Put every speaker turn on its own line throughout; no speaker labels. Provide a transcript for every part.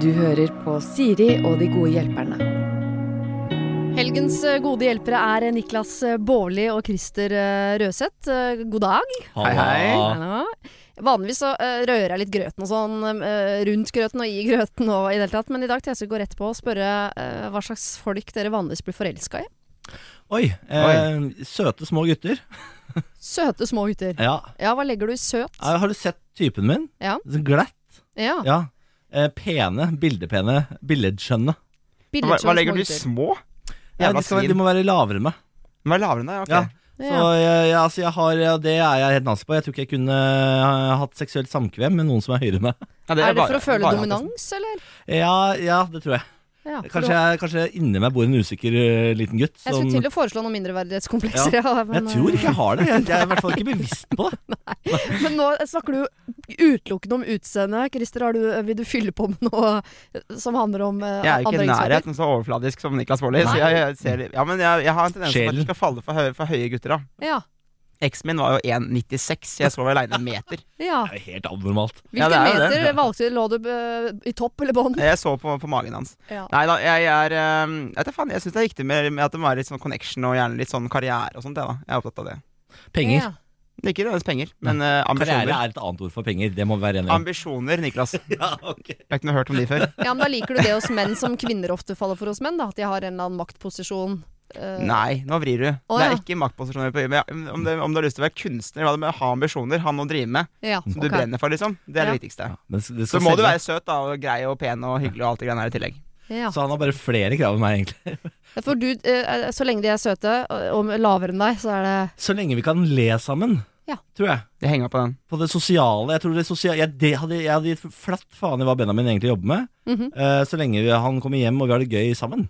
Du hører på Siri og de gode hjelperne.
Helgens eh, gode hjelpere er eh, Niklas eh, Baarli og Christer Røseth. God dag.
Hei, hei.
Vanligvis så rører jeg litt grøten og sånn, rundt grøten og i grøten og i det hele tatt, men i dag tenkte jeg å gå rett på og spørre hva slags folk dere vanligvis blir forelska i.
Oi, eh, søte små gutter.
Søte små gutter.
Ja.
Ja, hva legger du i søt?
Har du sett typen min?
Ja.
Så Glatt.
Ja.
Ja. Eh, pene, bildepene, billedskjønne.
Hva, hva legger du i små?
Ja, de, skal, de må være lavere enn meg.
Må være lavere enn deg? Ok.
Ja. Så
Ja.
jeg, jeg, altså jeg har, ja, det er jeg helt nazi på. Jeg tror ikke jeg kunne eh, hatt seksuelt samkvem med noen som er høyere enn meg.
Ja,
Er det
bare-
for å føle dominans, eller?
Ja, ja, det tror jeg.
Ja,
Kanskje, jeg, kanskje inni meg bor en usikker eh, liten gutt.
Jeg skulle til å foreslå noen mindreverdighetskomplekser, ja.
Ja,
men,
jeg tror ikke jeg har det. Jeg, jeg er i hvert fall ikke bevisst på det.
Men nå snakker du utelukkende om utseende. Christer, har du, vil du fylle på med noe som handler om uh,
Jeg er ikke i nærheten så overfladisk som Niklas Baarli. Ja, men jeg, jeg har en tendens til at
du
jeg skal falle for, høye- for høye gutter, da.
Ja.
Eksen min var jo 1,96. Jeg sov aleine en meter.
ja.
Det er helt abnormalt.
Hvilken
ja, er det.
meter valgte du? Lå du eh, i topp eller bånn?
Jeg så på, på magen hans.
Ja.
Nei da, jeg er Jeg vet da faen, jeg syns det er viktig med, med at det må være litt sånn connection og gjerne litt sånn karriere og sånt. Jeg, da. jeg er opptatt av det.
Penger.
Ja.
Ikke nødvendigvis penger, men uh,
Karriere er et annet ord for penger. Det må vi være enige om.
Ambisjoner, Niklas. Jeg
okay. Jeg
har ikke noe hørt om de før.
ja, men da liker du det hos menn som kvinner ofte faller for hos menn, da? At de har en eller annen maktposisjon. Eh,
Nei, nå vrir du.
Å,
det er
ja.
ikke maktposisjoner på men om, det, om du har lyst til å være kunstner, hva det med å ha ambisjoner, ha noe å drive med,
Ja,
som du brenner for, liksom. Det er
Ja.
det viktigste.
Ja, men det
Så
må
må du være søt da, og grei og pen og hyggelig og alt det greiene her i tillegg.
Ja.
Så han har bare flere krav enn meg, egentlig.
For du, eh, så lenge de er søte og lavere enn deg, så er det
Så lenge vi kan le sammen,
Ja.
tror jeg.
Jeg henger på den.
På det sosiale. Jeg tror det sosiale Jeg, det hadde, jeg hadde gitt flatt faen i hva Benjamin egentlig jobber med,
Mhm.
eh, så lenge vi, han kommer hjem og vi har det gøy sammen.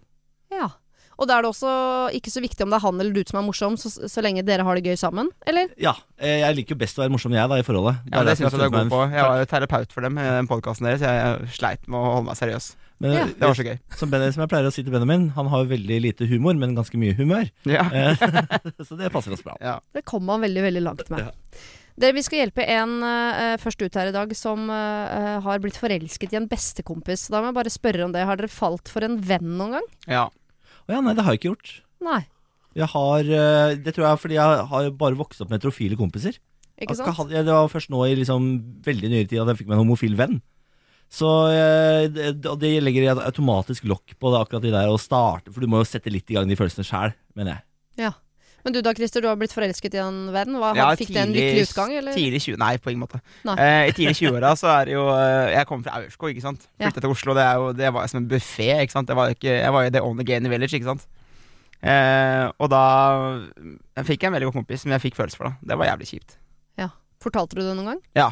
Og da er det også ikke så viktig om det er han eller du som er morsom, så, så lenge dere har det gøy sammen, eller?
Ja. eh, Jeg liker jo best å være morsom, jeg, da, i forholdet.
Ja, det syns jeg du er god på. Jeg var jo terapeut for dem i den podkasten deres. Jeg sleit med å holde meg seriøs.
Men,
Ja.
Det var så gøy.
som, ben, som jeg pleier å si til Benjamin, han har jo veldig lite humor, men ganske mye humør.
Ja.
Eh, så det passer oss bra.
ja.
Det kom han veldig, veldig langt med.
Ja.
Dere, Vi skal hjelpe en uh, først ut her i dag som uh, har blitt forelsket i en bestekompis. Da må jeg bare spørre om det. Har dere falt for en venn noen gang?
ja.
Å ja, nei, det har jeg ikke gjort.
Nei.
Jeg har eh, Det tror jeg er fordi jeg har bare vokst opp med heterofile kompiser.
Ikke
Jeg
sant?
hadde- Det var først nå i liksom veldig nyere tid at jeg fikk meg en homofil venn. Så eh, det, og det legger jeg automatisk lokk på det, akkurat de der å starte, for du må jo sette litt i gang de følelsene sjæl, mener jeg.
Ja. Men du da, Christer, du har blitt forelsket i en venn. Hva,
Ja,
fikk det en lykkelig utgang, eller?
Tidlig 20, nei, på ingen måte. Eh, I tidlig 20-åra så er det jo eh, Jeg kommer fra Aurskog, ikke sant.
Ja.
Til Oslo, det, er jo, det var som en buffé, ikke sant. Var ikke, jeg var jo the only gay in the village, ikke sant. Eh, og da jeg fikk jeg en veldig god kompis som jeg fikk følelser for, da. Det var jævlig kjipt. Ja.
Fortalte du det noen gang?
Ja.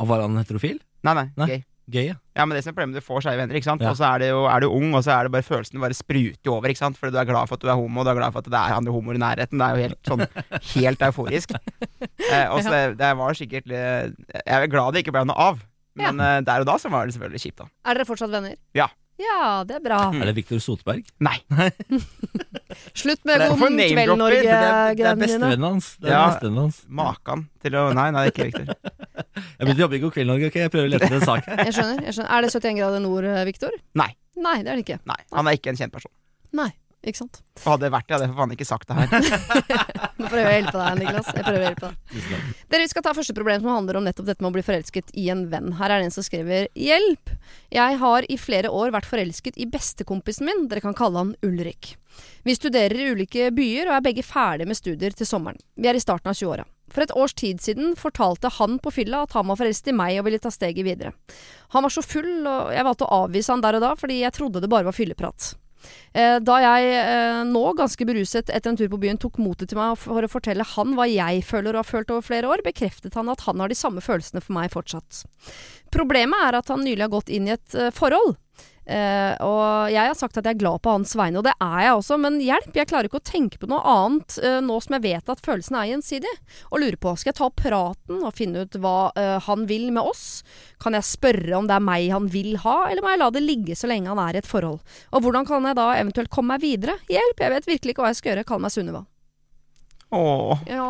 Og var han heterofil?
Nei, nei,
Nei.
gay.
Gay, ja.
Ja, men det som er problemet, du får skeive venner, ikke sant.
Ja.
Og så er, det er du ung, og så er det bare følelsen bare spruter over, ikke sant. Fordi du er glad for at du er homo, og du er glad for at det er andre homoer i nærheten. Det er jo helt sånn helt euforisk. Eh, og så det, det var sikkert Jeg er glad det ikke ble noe av. Men ja. der og da så var det selvfølgelig kjipt, da.
Er dere fortsatt venner?
Ja.
Ja, det er bra.
Er det Viktor Sotberg?
Nei.
Slutt med God kveld,
Norge
Det er, det er bestevennen hans. Det er
Ja.
bestevennen hans.
Makan til å Nei, nei, det er ikke Viktor.
Jeg begynte å jobbe i God kveld, Norge. ok? Jeg prøver å lete etter en sak her.
Jeg skjønner. jeg skjønner Er det 71 grader nord, Viktor?
Nei.
Nei, det er det ikke.
Nei, Han er ikke en kjent person.
Nei, ikke sant.
Hadde det vært det, hadde jeg for faen ikke sagt det her.
Nå prøver jeg å hjelpe deg, Niklas. Jeg prøver å hjelpe deg. Dere, Vi skal ta første problem som handler om nettopp dette med å bli forelsket i en venn. Her er det en som skriver Hjelp! Jeg har i flere år vært forelsket i bestekompisen min. Dere kan kalle han Ulrik. Vi studerer i ulike byer og er begge ferdige med studier til sommeren. Vi er i starten av 20-åra. For et års tid siden fortalte han på fylla at han var forelsket i meg og ville ta steget videre. Han var så full, og jeg valgte å avvise han der og da fordi jeg trodde det bare var fylleprat. Eh, Da jeg eh, nå, ganske beruset etter en tur på byen, tok motet til meg for å fortelle han hva jeg føler og har følt over flere år, bekreftet han at han har de samme følelsene for meg fortsatt. Problemet er at han nylig har gått inn i et eh, forhold. Eh, og jeg har sagt at jeg er glad på hans vegne, og det er jeg også, men hjelp, jeg klarer ikke å tenke på noe annet uh, nå som jeg vet at følelsene er gjensidige. Og lurer på, skal jeg ta opp praten og finne ut hva uh, han vil med oss? Kan jeg spørre om det er meg han vil ha, eller må jeg la det ligge så lenge han er i et forhold? Og hvordan kan jeg da eventuelt komme meg videre? Hjelp, jeg vet virkelig ikke hva jeg skal gjøre. Kall meg Sunniva.
Åh.
Ja.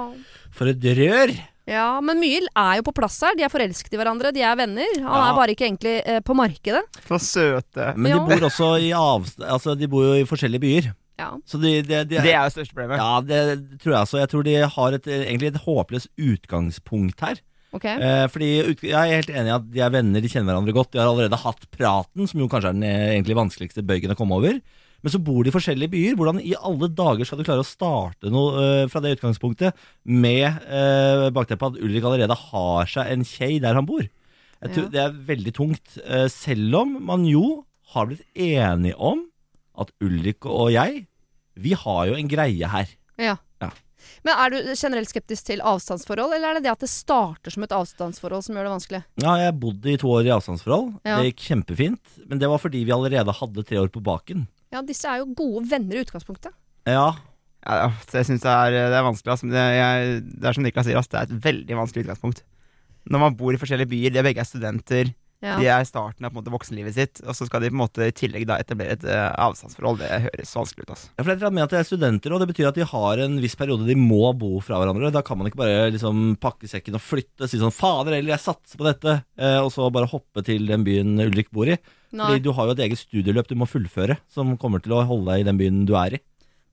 For et rør!
Ja, men mye er jo på plass her. De er forelsket i hverandre, de er venner. Han
Ja.
er bare ikke egentlig eh, på markedet.
For søte.
Men de bor også i avst... Altså, de bor jo i forskjellige byer.
Ja.
Så de, de, de,
Det er jo største problemet.
Ja, det tror jeg også. Jeg tror de har et, egentlig et håpløst utgangspunkt her.
Okay.
Eh, fordi Jeg er helt enig i at de er venner, de kjenner hverandre godt. De har allerede hatt praten, som jo kanskje er den eh, egentlig vanskeligste bøygen å komme over. Men så bor de i forskjellige byer. Hvordan i alle dager skal du klare å starte noe uh, fra det utgangspunktet med uh, bakteppet at Ulrik allerede har seg en kjei der han bor? Tror
Ja.
Det er veldig tungt. Uh, selv om man jo har blitt enige om at Ulrik og jeg, vi har jo en greie her.
Ja.
Ja.
Men er du generelt skeptisk til avstandsforhold, eller er det det at det starter som et avstandsforhold som gjør det vanskelig?
Ja, jeg bodde i to år i avstandsforhold.
Ja.
Det gikk kjempefint. Men det var fordi vi allerede hadde tre år på baken.
Ja, disse er jo gode venner i utgangspunktet.
Ja,
Ja, jeg syns det, er- det er vanskelig. Altså. det, jeg, det er som Niklas sier, altså, det er et veldig vanskelig utgangspunkt. Når man bor i forskjellige byer, de begge er studenter,
Ja.
de er starten av på en måte, voksenlivet sitt, og så skal de på en måte i tillegg da etablere et uh, avstandsforhold. Det høres vanskelig ut. Altså.
Ja, for jeg mener at de er studenter, og det betyr at de har en viss periode de må bo fra hverandre. Da kan man ikke bare liksom pakke sekken og flytte, si sånn 'fader eller jeg satser på dette', eh, og så bare hoppe til den byen Ulrik bor i.
Nei.
Fordi du har jo et eget studieløp du må fullføre, som kommer til å holde deg i den byen du er i.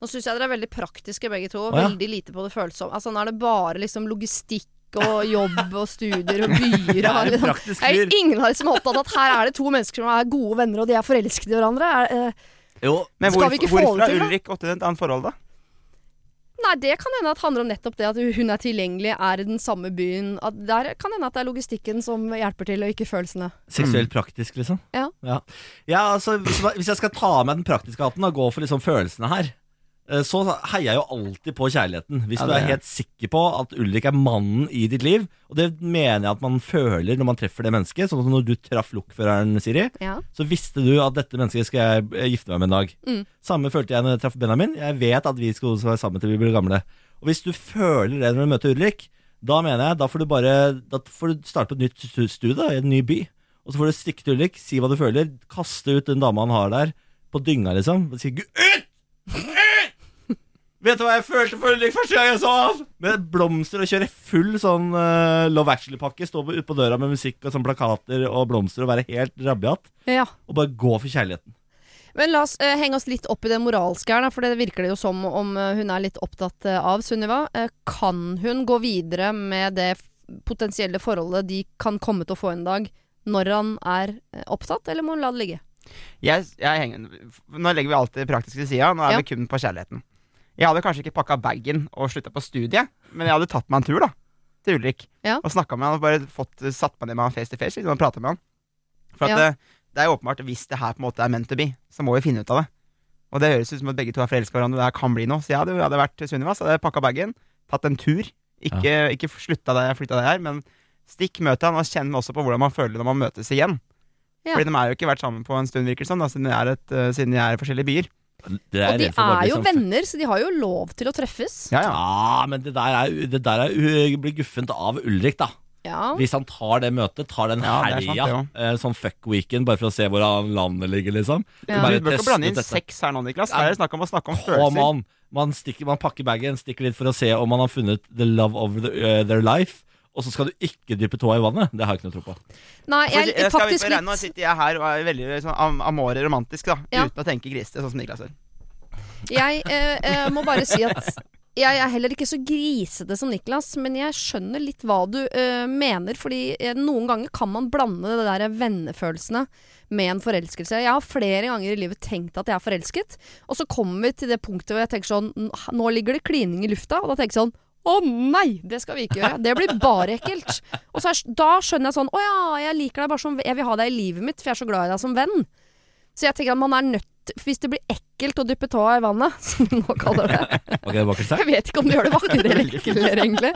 Nå syns jeg dere er veldig praktiske begge to.
Ah, ja.
Veldig lite på det følsomme. Altså, nå er det bare liksom logistikk og jobb og studier og byer. og liksom.
praktisk
er ingen har liksom opptatt at her er det to mennesker som er gode venner, og de er forelsket i hverandre. Er, eh,
Jo,
Men
Skal
hvor,
vi ikke få
hvorfor
det
har? Ulrik gått i et annet forhold, da?
nei, det kan hende at det handler om nettopp det at hun er tilgjengelig, er i den samme byen. At der kan hende at det er logistikken som hjelper til, og ikke følelsene.
seksuelt praktisk, liksom.
Ja.
Ja, ja altså, hvis, hvis jeg skal ta av meg den praktiske hatten og gå for liksom følelsene her, så heier jeg jo alltid på kjærligheten. Hvis
Ja,
du er helt sikker på at Ulrik er mannen i ditt liv, og det mener jeg at man føler når man treffer det mennesket, sånn som når du traff lokføreren, Siri,
Ja.
så visste du at dette mennesket skal jeg eh, gifte meg med en dag.
Mm.
Samme følte jeg når jeg traff Benjamin. Jeg vet at vi skal være sammen til vi blir gamle. Og hvis du føler det når du møter Ulrik, da mener jeg, da får du bare Da får du starte på et nytt studie, i en ny by. Og så får du stikke til Ulrik, si hva du føler, kaste ut den dama han har der, på dynga, liksom. Og si Gud ut! Vet du hva jeg følte for Ulrik første gang jeg så han? Med blomster og kjøre full sånn uh, Love Actually-pakke. Stå ut ute på døra med musikk og sånn plakater og blomster og være helt rabiat.
ja.
Og bare gå for kjærligheten.
Men la oss uh, henge oss litt opp i det moralske her, da, for det virker det jo som om eh, hun er litt opptatt av Sunniva. Kan hun gå videre med det potensielle forholdet de kan komme til å få en dag, når han er opptatt, eller må hun la det ligge?
Jeg, jeg henger, nå legger vi alt det praktiske til sida. Nå er
Ja.
vi kun på kjærligheten. Jeg hadde kanskje ikke pakka bagen og slutta på studiet, men jeg hadde tatt meg en tur da til Ulrik.
Ja.
Og snakka med han og bare fått, satt meg ned med han face to face liksom, og prata med han. For at
Ja.
det, det er jo åpenbart hvis det her på en måte er meant to be, så må vi finne ut av det. Og det høres ut som at begge to er forelska i hverandre, og det her kan bli noe. Så jeg hadde, jeg hadde vært Sunniva, så hadde jeg pakka bagen, tatt en tur. Ikke, ikke slutta der jeg flytta her men stikk, møt han, og kjenn også på hvordan man føler det når man møtes igjen.
Ja.
Fordi de har jo ikke vært sammen på en stund, virker det som, sånn, siden, de er et, eh, siden de er i forskjellige byer.
Det er
Og de er jo
liksom-
venner, så de har jo lov til å treffes.
Ja, ja.
Ja, men det der, er, det der er, uh, blir guffent av Ulrik, da.
Ja.
Hvis han tar det møtet, tar den
Ja,
helga,
det
eh, sånn fuck weekend, bare for å se hvor landet ligger, liksom.
Ja.
Du bør ikke blande inn
dette.
sex her nå, Niklas. Her er det snakk om å snakke om følelser.
Man, Man, stikker, man pakker bagen, stikker litt for å se om man har funnet the love of the, uh, their life. Og så skal du ikke dyppe tåa i vannet. Det har jeg ikke noe tro på.
Nei, jeg,
jeg jeg
faktisk
litt Nå sitter jeg her og er veldig sånn am amore romantisk, da.
Ja.
Uten å tenke grisete, sånn som Niklas gjør.
Jeg eh, eh, må bare si at jeg er heller ikke så grisete som Niklas, men jeg skjønner litt hva du eh, mener. Fordi eh, noen ganger kan man blande det der vennefølelsene med en forelskelse. Jeg har flere ganger i livet tenkt at jeg er forelsket, og så kommer vi til det punktet hvor jeg tenker sånn Nå ligger det klining i lufta, og da tenker jeg sånn å nei, det skal vi ikke gjøre. Det blir bare ekkelt. Og så er, da skjønner jeg sånn Å ja, jeg liker deg bare som Jeg vil ha deg i livet mitt, for jeg er så glad i deg som venn. Så jeg tenker at man er nødt Hvis det blir ekkelt å dyppe tåa i vannet, som vi nå kaller det
Ok, det
Jeg vet ikke om det gjør det vakrere eller eklere, egentlig.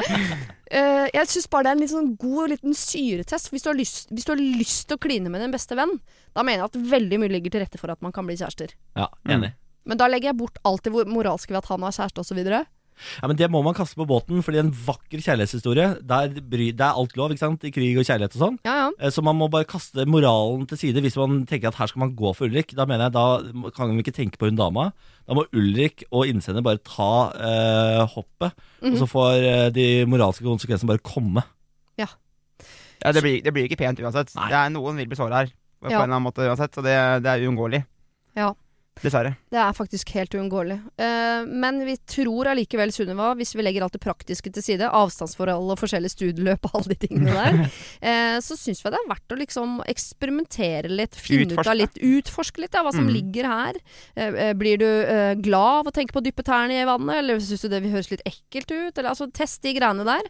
Uh, jeg syns bare det er en litt sånn god liten syretest. Hvis du, har lyst, hvis du har lyst til å kline med din beste venn, da mener jeg at veldig mye ligger til rette for at man kan bli kjærester.
Ja, enig.
Men da legger jeg bort alt det moralske ved at han har kjæreste osv.
Ja, men Det må man kaste på båten, fordi en vakker kjærlighetshistorie der bry, Det er alt lov ikke sant? i krig og kjærlighet og sånn.
Ja, ja.
Eh, Så man må bare kaste moralen til side hvis man tenker at her skal man gå for Ulrik. Da mener jeg da kan vi ikke tenke på hun dama. Da må Ulrik og innsender bare ta eh, hoppet, og
Mhm.
så får eh, de moralske konsekvensene bare komme.
Ja, det blir, det blir ikke pent uansett.
Nei.
Det er Noen vil bli såra her, på
Ja.
en eller annen måte uansett. Så det, det er uunngåelig.
Ja.
Dessverre.
Det er faktisk helt uunngåelig. Uh, men vi tror allikevel, Sunniva, hvis vi legger alt det praktiske til side, avstandsforhold og forskjellige studieløp og alle de tingene der, uh, så syns vi det er verdt å liksom eksperimentere litt, finne ut
Utforske.
av litt, utforske litt av hva som
Mm.
ligger her. Uh, blir du glad av å tenke på å dyppe tærne i vannet, eller syns du det vil høres litt ekkelt ut? Eller, altså, test de greiene der.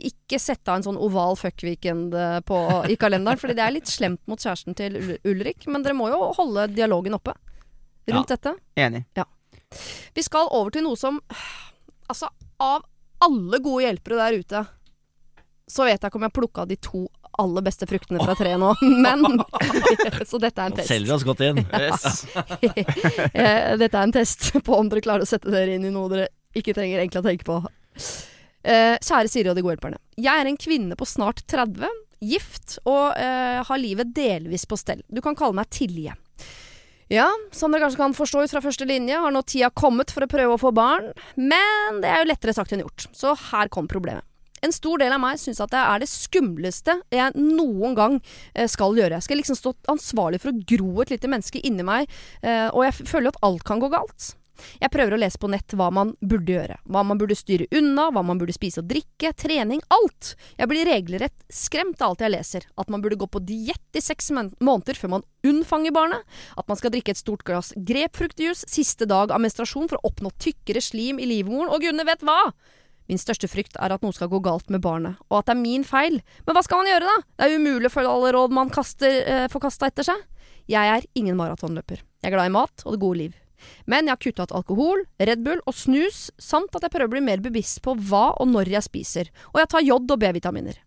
Ikke sette av en sånn oval fuck-weekend i kalenderen, fordi det er litt slemt mot kjæresten til Ulrik. Men dere må jo holde dialogen oppe rundt dette.
Enig.
Vi skal over til noe som Altså, av alle gode hjelpere der ute, så vet jeg ikke om jeg plukka de to aller beste fruktene fra treet nå, men Så dette er en test.
selger oss godt inn.
Yes.
Eh, Dette er en test på om dere klarer å sette dere inn i noe dere ikke trenger egentlig å tenke på. Eh, kjære Siri og de gode hjelperne. Jeg er en kvinne på snart 30, gift og uh, har livet delvis på stell. Du kan kalle meg Tilje. Ja, som dere kanskje kan forstå ut fra første linje, har nå tida kommet for å prøve å få barn, men det er jo lettere sagt enn gjort. Så her kom problemet. En stor del av meg syns at det er det skumleste jeg noen gang eh, skal gjøre. Jeg skal liksom stå ansvarlig for å gro et lite menneske inni meg, eh, og jeg føler at alt kan gå galt. Jeg prøver å lese på nett hva man burde gjøre. Hva man burde styre unna, hva man burde spise og drikke, trening, alt. Jeg blir regelrett skremt av alt jeg leser. At man burde gå på diett i seks måneder før man unnfanger barnet. At man skal drikke et stort glass grepfruktjuice siste dag av menstruasjon for å oppnå tykkere slim i livmoren, og gudene vet hva! Min største frykt er at noe skal gå galt med barnet, og at det er min feil. Men hva skal man gjøre, da? Det er umulig å følge alle råd man kaster, eh, får kasta etter seg. Jeg er ingen maratonløper. Jeg er glad i mat og det gode liv. Men jeg har kutta ut alkohol, Red Bull og snus, samt at jeg prøver å bli mer bevisst på hva og når jeg spiser, og jeg tar jod og B-vitaminer.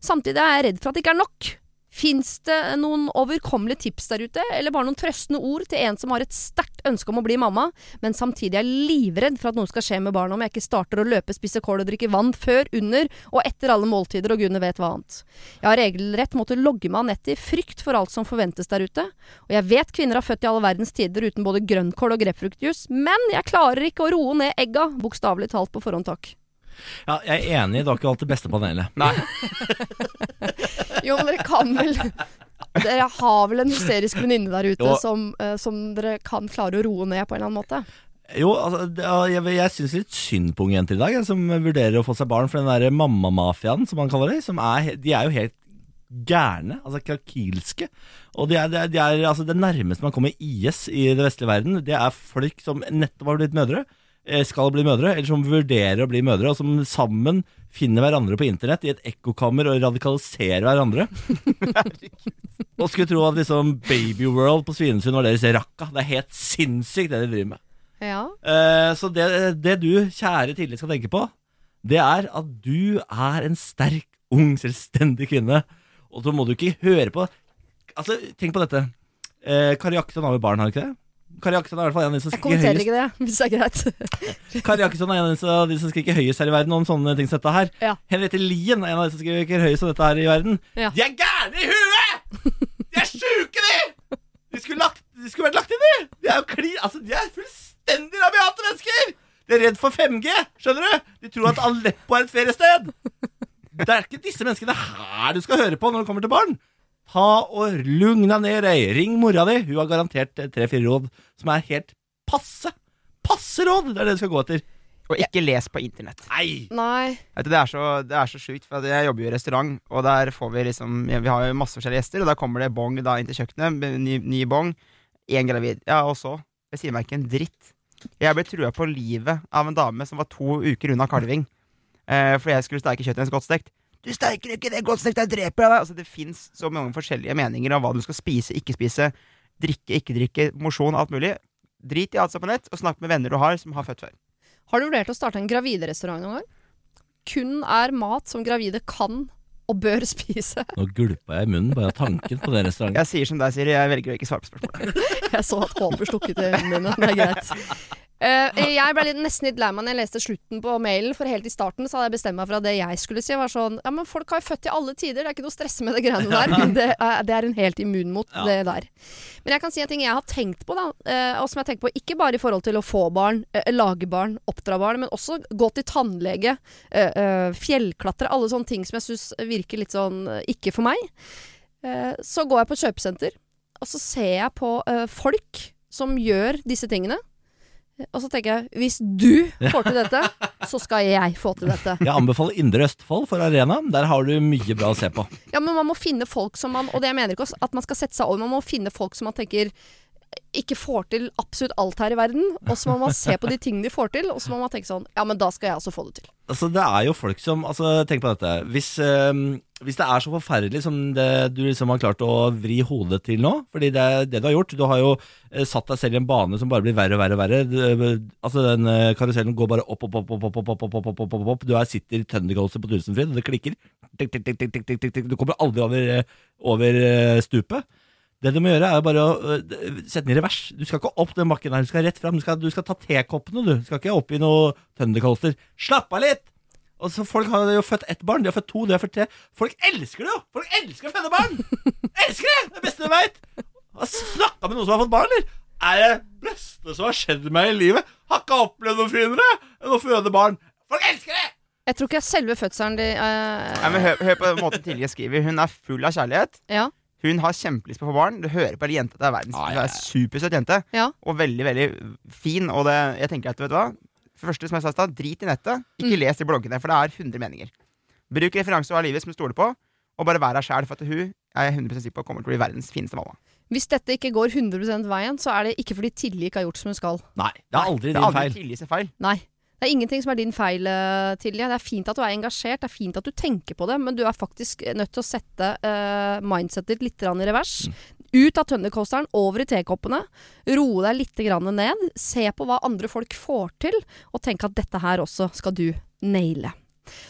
Samtidig er jeg redd for at det ikke er nok. Fins det noen overkommelige tips der ute, eller bare noen trøstende ord til en som har et sterkt ønske om å bli mamma, men samtidig er livredd for at noe skal skje med barna om jeg ikke starter å løpe, spise kål og drikke vann før, under og etter alle måltider og gudene vet hva annet. Jeg har regelrett måttet logge meg av nettet i frykt for alt som forventes der ute, og jeg vet kvinner har født i alle verdens tider uten både grønnkål og grepfruktjuice, men jeg klarer ikke å roe ned egga, bokstavelig talt på forhånd, takk.
Ja, jeg er enig, du har ikke valgt det beste panelet.
Nei.
Jo, men dere kan vel Dere har vel en hysterisk venninne der ute som, eh, som dere kan klare å roe ned på en eller annen måte?
Jo, altså, jeg, jeg syns litt synd på unge jenter i dag, jeg, som vurderer å få seg barn. For den derre mammamafiaen, som man kaller det, som er, de er jo helt gærne. Altså krakilske. Og de er, de er, de er altså, det nærmeste man kommer IS i det vestlige verden, det er folk som nettopp har blitt mødre, skal bli mødre, eller som vurderer å bli mødre, og som sammen finner hverandre på internett i et ekkokammer og radikaliserer hverandre. og skulle tro at liksom Baby World på Svinesund var deres rakka. Det er helt sinnssykt det de driver med.
Ja.
Eh, så det, det du, kjære tillit skal tenke på, det er at du er en sterk, ung, selvstendig kvinne. Og så må du ikke høre på Altså, tenk på dette. Eh, Kari Jakkesson har jo barn, har hun ikke det? Kari Jakkesson er i hvert fall en av de som
Jeg kommenterer ikke det, hvis det er greit.
Kari Jakkesson er en av de som skriker høyest her i verden om sånne ting som dette her.
Ja.
Henriette Lien er en av de som skriker høyest om dette her i verden.
Ja.
De er gærne i huet! De er sjuke, de! De skulle, lagt, de skulle vært lagt inn, de! De er jo kli... Altså, de er fullstendig rabiate mennesker! De er redd for 5G, skjønner du? De tror at Aleppo er et feriested. Det er ikke disse menneskene her du skal høre på når det kommer til barn. Ta og lugn deg ned, ei. Ring mora di. Hun har garantert tre-fire råd som er helt passe. Passe råd! Det er det du skal gå etter.
Og ikke les på internett.
Nei!
Nei.
Du, det er så, det er så sjukt, for jeg jobber jo i restaurant, og der får vi liksom ja, Vi har jo masse forskjellige gjester, og da kommer det bong da inn til kjøkkenet, ny, ny bong, én gravid. Ja, og så Jeg sier meg ikke en dritt. Jeg ble trua på livet av en dame som var to uker unna kalving, eh, fordi jeg skulle steike kjøttet hennes godt stekt. Du steiker ikke det godt stekt, jeg dreper deg! Altså, det fins så mange forskjellige meninger om hva du skal spise, ikke spise, drikke, ikke drikke, mosjon, alt mulig. Drit i alt som er på nett, og snakk med venner du har som har født før.
Har du vurdert å starte en graviderestaurant noen gang? Kun er mat som gravide kan og bør spise.
Nå gulpa jeg i munnen bare av tanken på den restauranten.
Jeg sier som deg, Siri, jeg velger å ikke svare på spørsmålet.
Jeg så at håpet slukket i øynene dine. Det er greit. Eh, jeg ble litt, nesten litt lei meg når jeg leste slutten på mailen, for helt i starten så hadde jeg bestemt meg for at det jeg skulle si, var sånn Ja, men folk har jo født i alle tider, det er ikke noe stress med det greiene der. Det uh, det er hun helt immun mot,
Ja.
det der. Men jeg kan si en ting jeg har tenkt på, da, uh, og som jeg tenker på ikke bare i forhold til å få barn, lage barn, oppdra barn, men også gå til tannlege, fjellklatre, alle sånne ting som jeg syns virker litt sånn ikke for meg. Så går jeg på kjøpesenter, og så ser jeg på folk som gjør disse tingene. Og så tenker jeg hvis du får til dette, så skal jeg få til dette.
Jeg anbefaler Indre Østfold for Arena. Der har du mye bra å se på.
Ja, men man må finne folk som man Og det jeg mener ikke at man skal sette seg over, man må finne folk som man tenker ikke får til absolutt alt her i verden. Og så må man se på de tingene de får til, og så må man tenke sånn Ja, men da skal jeg også få det til.
Altså, det er jo folk som altså, Tenk på dette. Hvis, øh, hvis det er så forferdelig som det du liksom har klart å vri hodet til nå Fordi det er det du har gjort. Du har jo eh, satt deg selv i en bane som bare blir verre og verre og verre. Eh, altså, den eh, karusellen går bare opp, opp, opp, opp, opp, opp, opp, opp, opp, opp, opp. Du er, sitter i Thundercolster på Tusenfryd, og det klikker. Du kommer aldri over, eh, over eh, stupet. Det du må gjøre, er bare å øh, sette den i revers. Du skal ikke opp den bakken her, du skal rett fram. Du skal, du skal ta tekoppene, du. Du skal ikke opp i noe Thundercoaster. Slapp av litt! Og så Folk har jo født ett barn, de har født to, de har født tre. Folk elsker det jo! Folk elsker å føde barn! elsker det! Det beste de veit! Har snakka med noen som har fått barn, eller? Er det beste som har skjedd meg i livet? Har ikke opplevd noe finere enn å føde barn. Folk elsker det!
Jeg tror ikke selve fødselen de uh...
Nei, men hør, hør på måten Tilje skriver. Hun er full av kjærlighet.
Ja.
Hun har kjempelyst på å få barn. Du hører på hele jenta det er verdens
ah, ja, ja.
supersøt jente.
Ja.
Og veldig, veldig fin. Og det, jeg tenker at, vet du hva For det første, som jeg sa i stad, drit i nettet. Ikke
Mm.
les de bloggene, for det er 100 meninger. Bruk referanser av livet som du stoler på, og bare vær deg sjæl, for at hun er jeg 100 sikker på kommer til å bli verdens fineste mamma.
Hvis dette ikke går 100% veien, så er det ikke fordi Tilje ikke har gjort som hun skal.
Nei, det er aldri
Det er
din
aldri
feil.
Tilje sin feil.
Nei. Det er ingenting som er din feil, eh, Tilje. Det er fint at du er engasjert, det er fint at du tenker på det, men du er faktisk nødt til å sette uh, mindsetet ditt litt i revers. Ut av tønnercoasteren, over i tekoppene. Roe deg litt grann ned. Se på hva andre folk får til, og tenk at dette her også skal du naile.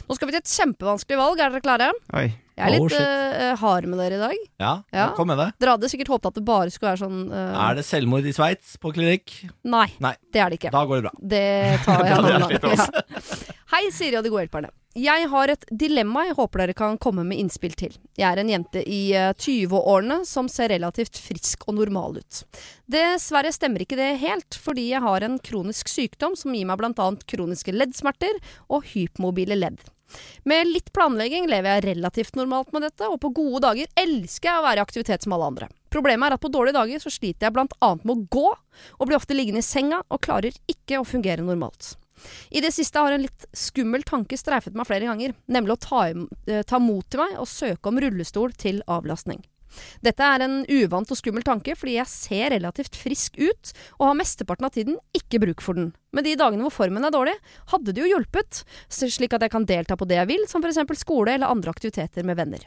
Nå skal vi til et kjempevanskelig valg. Er dere klare?
Oi.
Jeg er litt
oh,
uh, hard med dere i dag.
Ja,
Ja.
kom med det.
Dere hadde sikkert håpet at det bare skulle være sånn uh...
Er det selvmord i Sveits på klinikk?
Nei,
Nei.
det er det ikke.
Da går det bra.
Det tar jeg nå.
slitt,
Ja. Hei, Siri og de gode hjelperne. Jeg har et dilemma jeg håper dere kan komme med innspill til. Jeg er en jente i eh, 20-årene som ser relativt frisk og normal ut. Dessverre stemmer ikke det helt, fordi jeg har en kronisk sykdom som gir meg bl.a. kroniske leddsmerter og hypmobile ledd. Med litt planlegging lever jeg relativt normalt med dette, og på gode dager elsker jeg å være i aktivitet som alle andre. Problemet er at på dårlige dager så sliter jeg blant annet med å gå, og blir ofte liggende i senga og klarer ikke å fungere normalt. I det siste har en litt skummel tanke streifet meg flere ganger, nemlig å ta, eh, ta mot til meg og søke om rullestol til avlastning. Dette er en uvant og skummel tanke, fordi jeg ser relativt frisk ut, og har mesteparten av tiden ikke bruk for den. Men de dagene hvor formen er dårlig, hadde det jo hjulpet, slik at jeg kan delta på det jeg vil, som f.eks. skole eller andre aktiviteter med venner.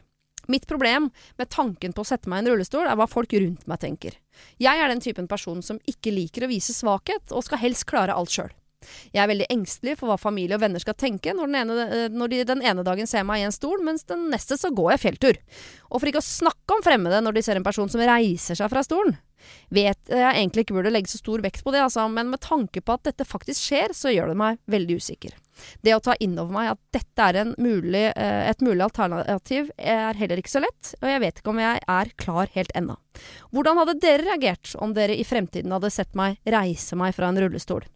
Mitt problem med tanken på å sette meg i en rullestol, er hva folk rundt meg tenker. Jeg er den typen person som ikke liker å vise svakhet, og skal helst klare alt sjøl. Jeg er veldig engstelig for hva familie og venner skal tenke når, den ene, eh, når de den ene dagen ser meg i en stol, mens den neste så går jeg fjelltur. Og for ikke å snakke om fremmede når de ser en person som reiser seg fra stolen. Vet jeg egentlig ikke burde legge så stor vekt på det, altså, men med tanke på at dette faktisk skjer, så gjør det meg veldig usikker. Det å ta inn over meg at dette er mulig, eh, et mulig alternativ, er heller ikke så lett, og jeg vet ikke om jeg er klar helt ennå. Hvordan hadde dere reagert om dere i fremtiden hadde sett meg reise meg fra en rullestol?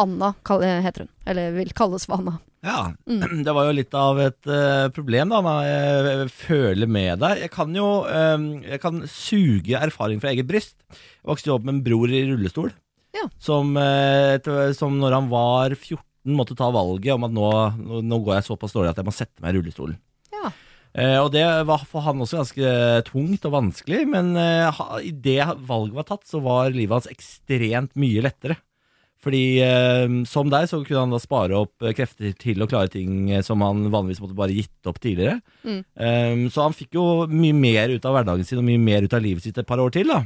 Anna eh, heter hun, eller vil kalles for Anna.
Ja,
Mm.
det var jo litt av et uh, problem da, jeg, jeg føler med deg. Jeg kan jo um, jeg kan suge erfaring fra eget bryst. Jeg vokste jo opp med en bror i rullestol,
Ja.
som, uh, som når han var 14 måtte ta valget om at nå, nå, går jeg såpass dårlig at jeg må sette meg i rullestolen.
Ja.
Uh, og det var for han også ganske tungt og vanskelig, men uh, det valget var tatt, så var livet hans ekstremt mye lettere. Fordi eh, som deg så kunne han da spare opp eh, krefter til å klare ting eh, som han vanligvis måtte bare gitt opp tidligere.
Mm.
Eh, så han fikk jo mye mer ut av hverdagen sin og mye mer ut av livet sitt et par år til. da.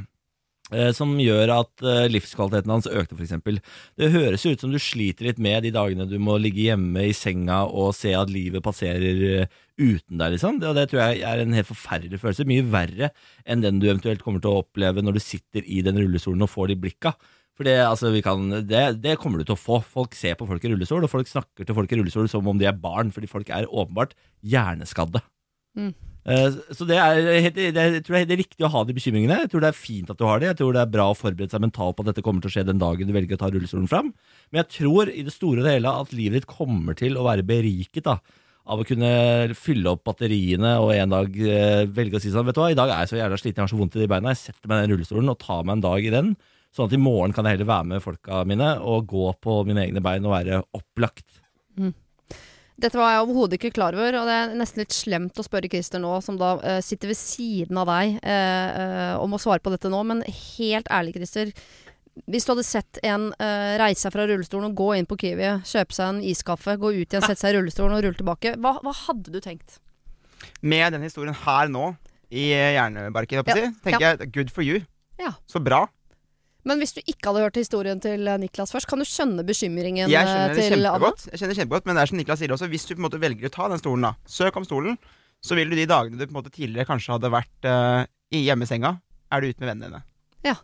Eh, som gjør at eh, livskvaliteten hans økte, f.eks. Det høres jo ut som du sliter litt med de dagene du må ligge hjemme i senga og se at livet passerer uten deg, liksom. Det, og det tror jeg er en helt forferdelig følelse. Mye verre enn den du eventuelt kommer til å oppleve når du sitter i den rullestolen og får de blikka. For det, altså, vi kan, det, det kommer du til å få. Folk ser på folk i rullestol, og folk snakker til folk i rullestol som om de er barn, fordi folk er åpenbart hjerneskadde.
Mm.
Eh, så det er, helt, det, jeg tror det er riktig å ha de bekymringene. Jeg tror det er fint at du har det. Jeg tror det er bra å forberede seg mentalt på at dette kommer til å skje den dagen du velger å ta rullestolen fram. Men jeg tror i det store og hele at livet ditt kommer til å være beriket da, av å kunne fylle opp batteriene og en dag eh, velge å si sånn Vet du hva, i dag er jeg så jævla sliten, jeg har så vondt i de beina. Jeg setter meg i den rullestolen og tar meg en dag i den. Sånn at i morgen kan jeg heller være med folka mine og gå på mine egne bein og være opplagt.
Dette var jeg overhodet ikke klar over, og det er nesten litt slemt å spørre Christer nå, som da uh, sitter ved siden av deg, uh, eh, om å svare på dette nå. Men helt ærlig, Christer. Hvis du hadde sett en uh, reise seg fra rullestolen og gå inn på Kiwi, kjøpe seg en iskaffe, gå ut igjen, sette seg i rullestolen og rulle tilbake, hva, hva hadde du tenkt?
Med den historien her nå, i hjernebarken, ja. tenker jeg good for you.
Ja.
Så bra.
Men hvis du ikke hadde hørt historien til eh, Niklas først, kan du skjønne bekymringen
Jeg
eh,
skjønner det
til Anna?
Jeg skjønner det kjempegodt, men det er som Niklas sier også, hvis du på en måte velger å ta den stolen, da, søk om stolen, så vil du de dagene du på en måte tidligere kanskje hadde vært uh, i hjemmesenga, er du ute med vennene dine.
Ja.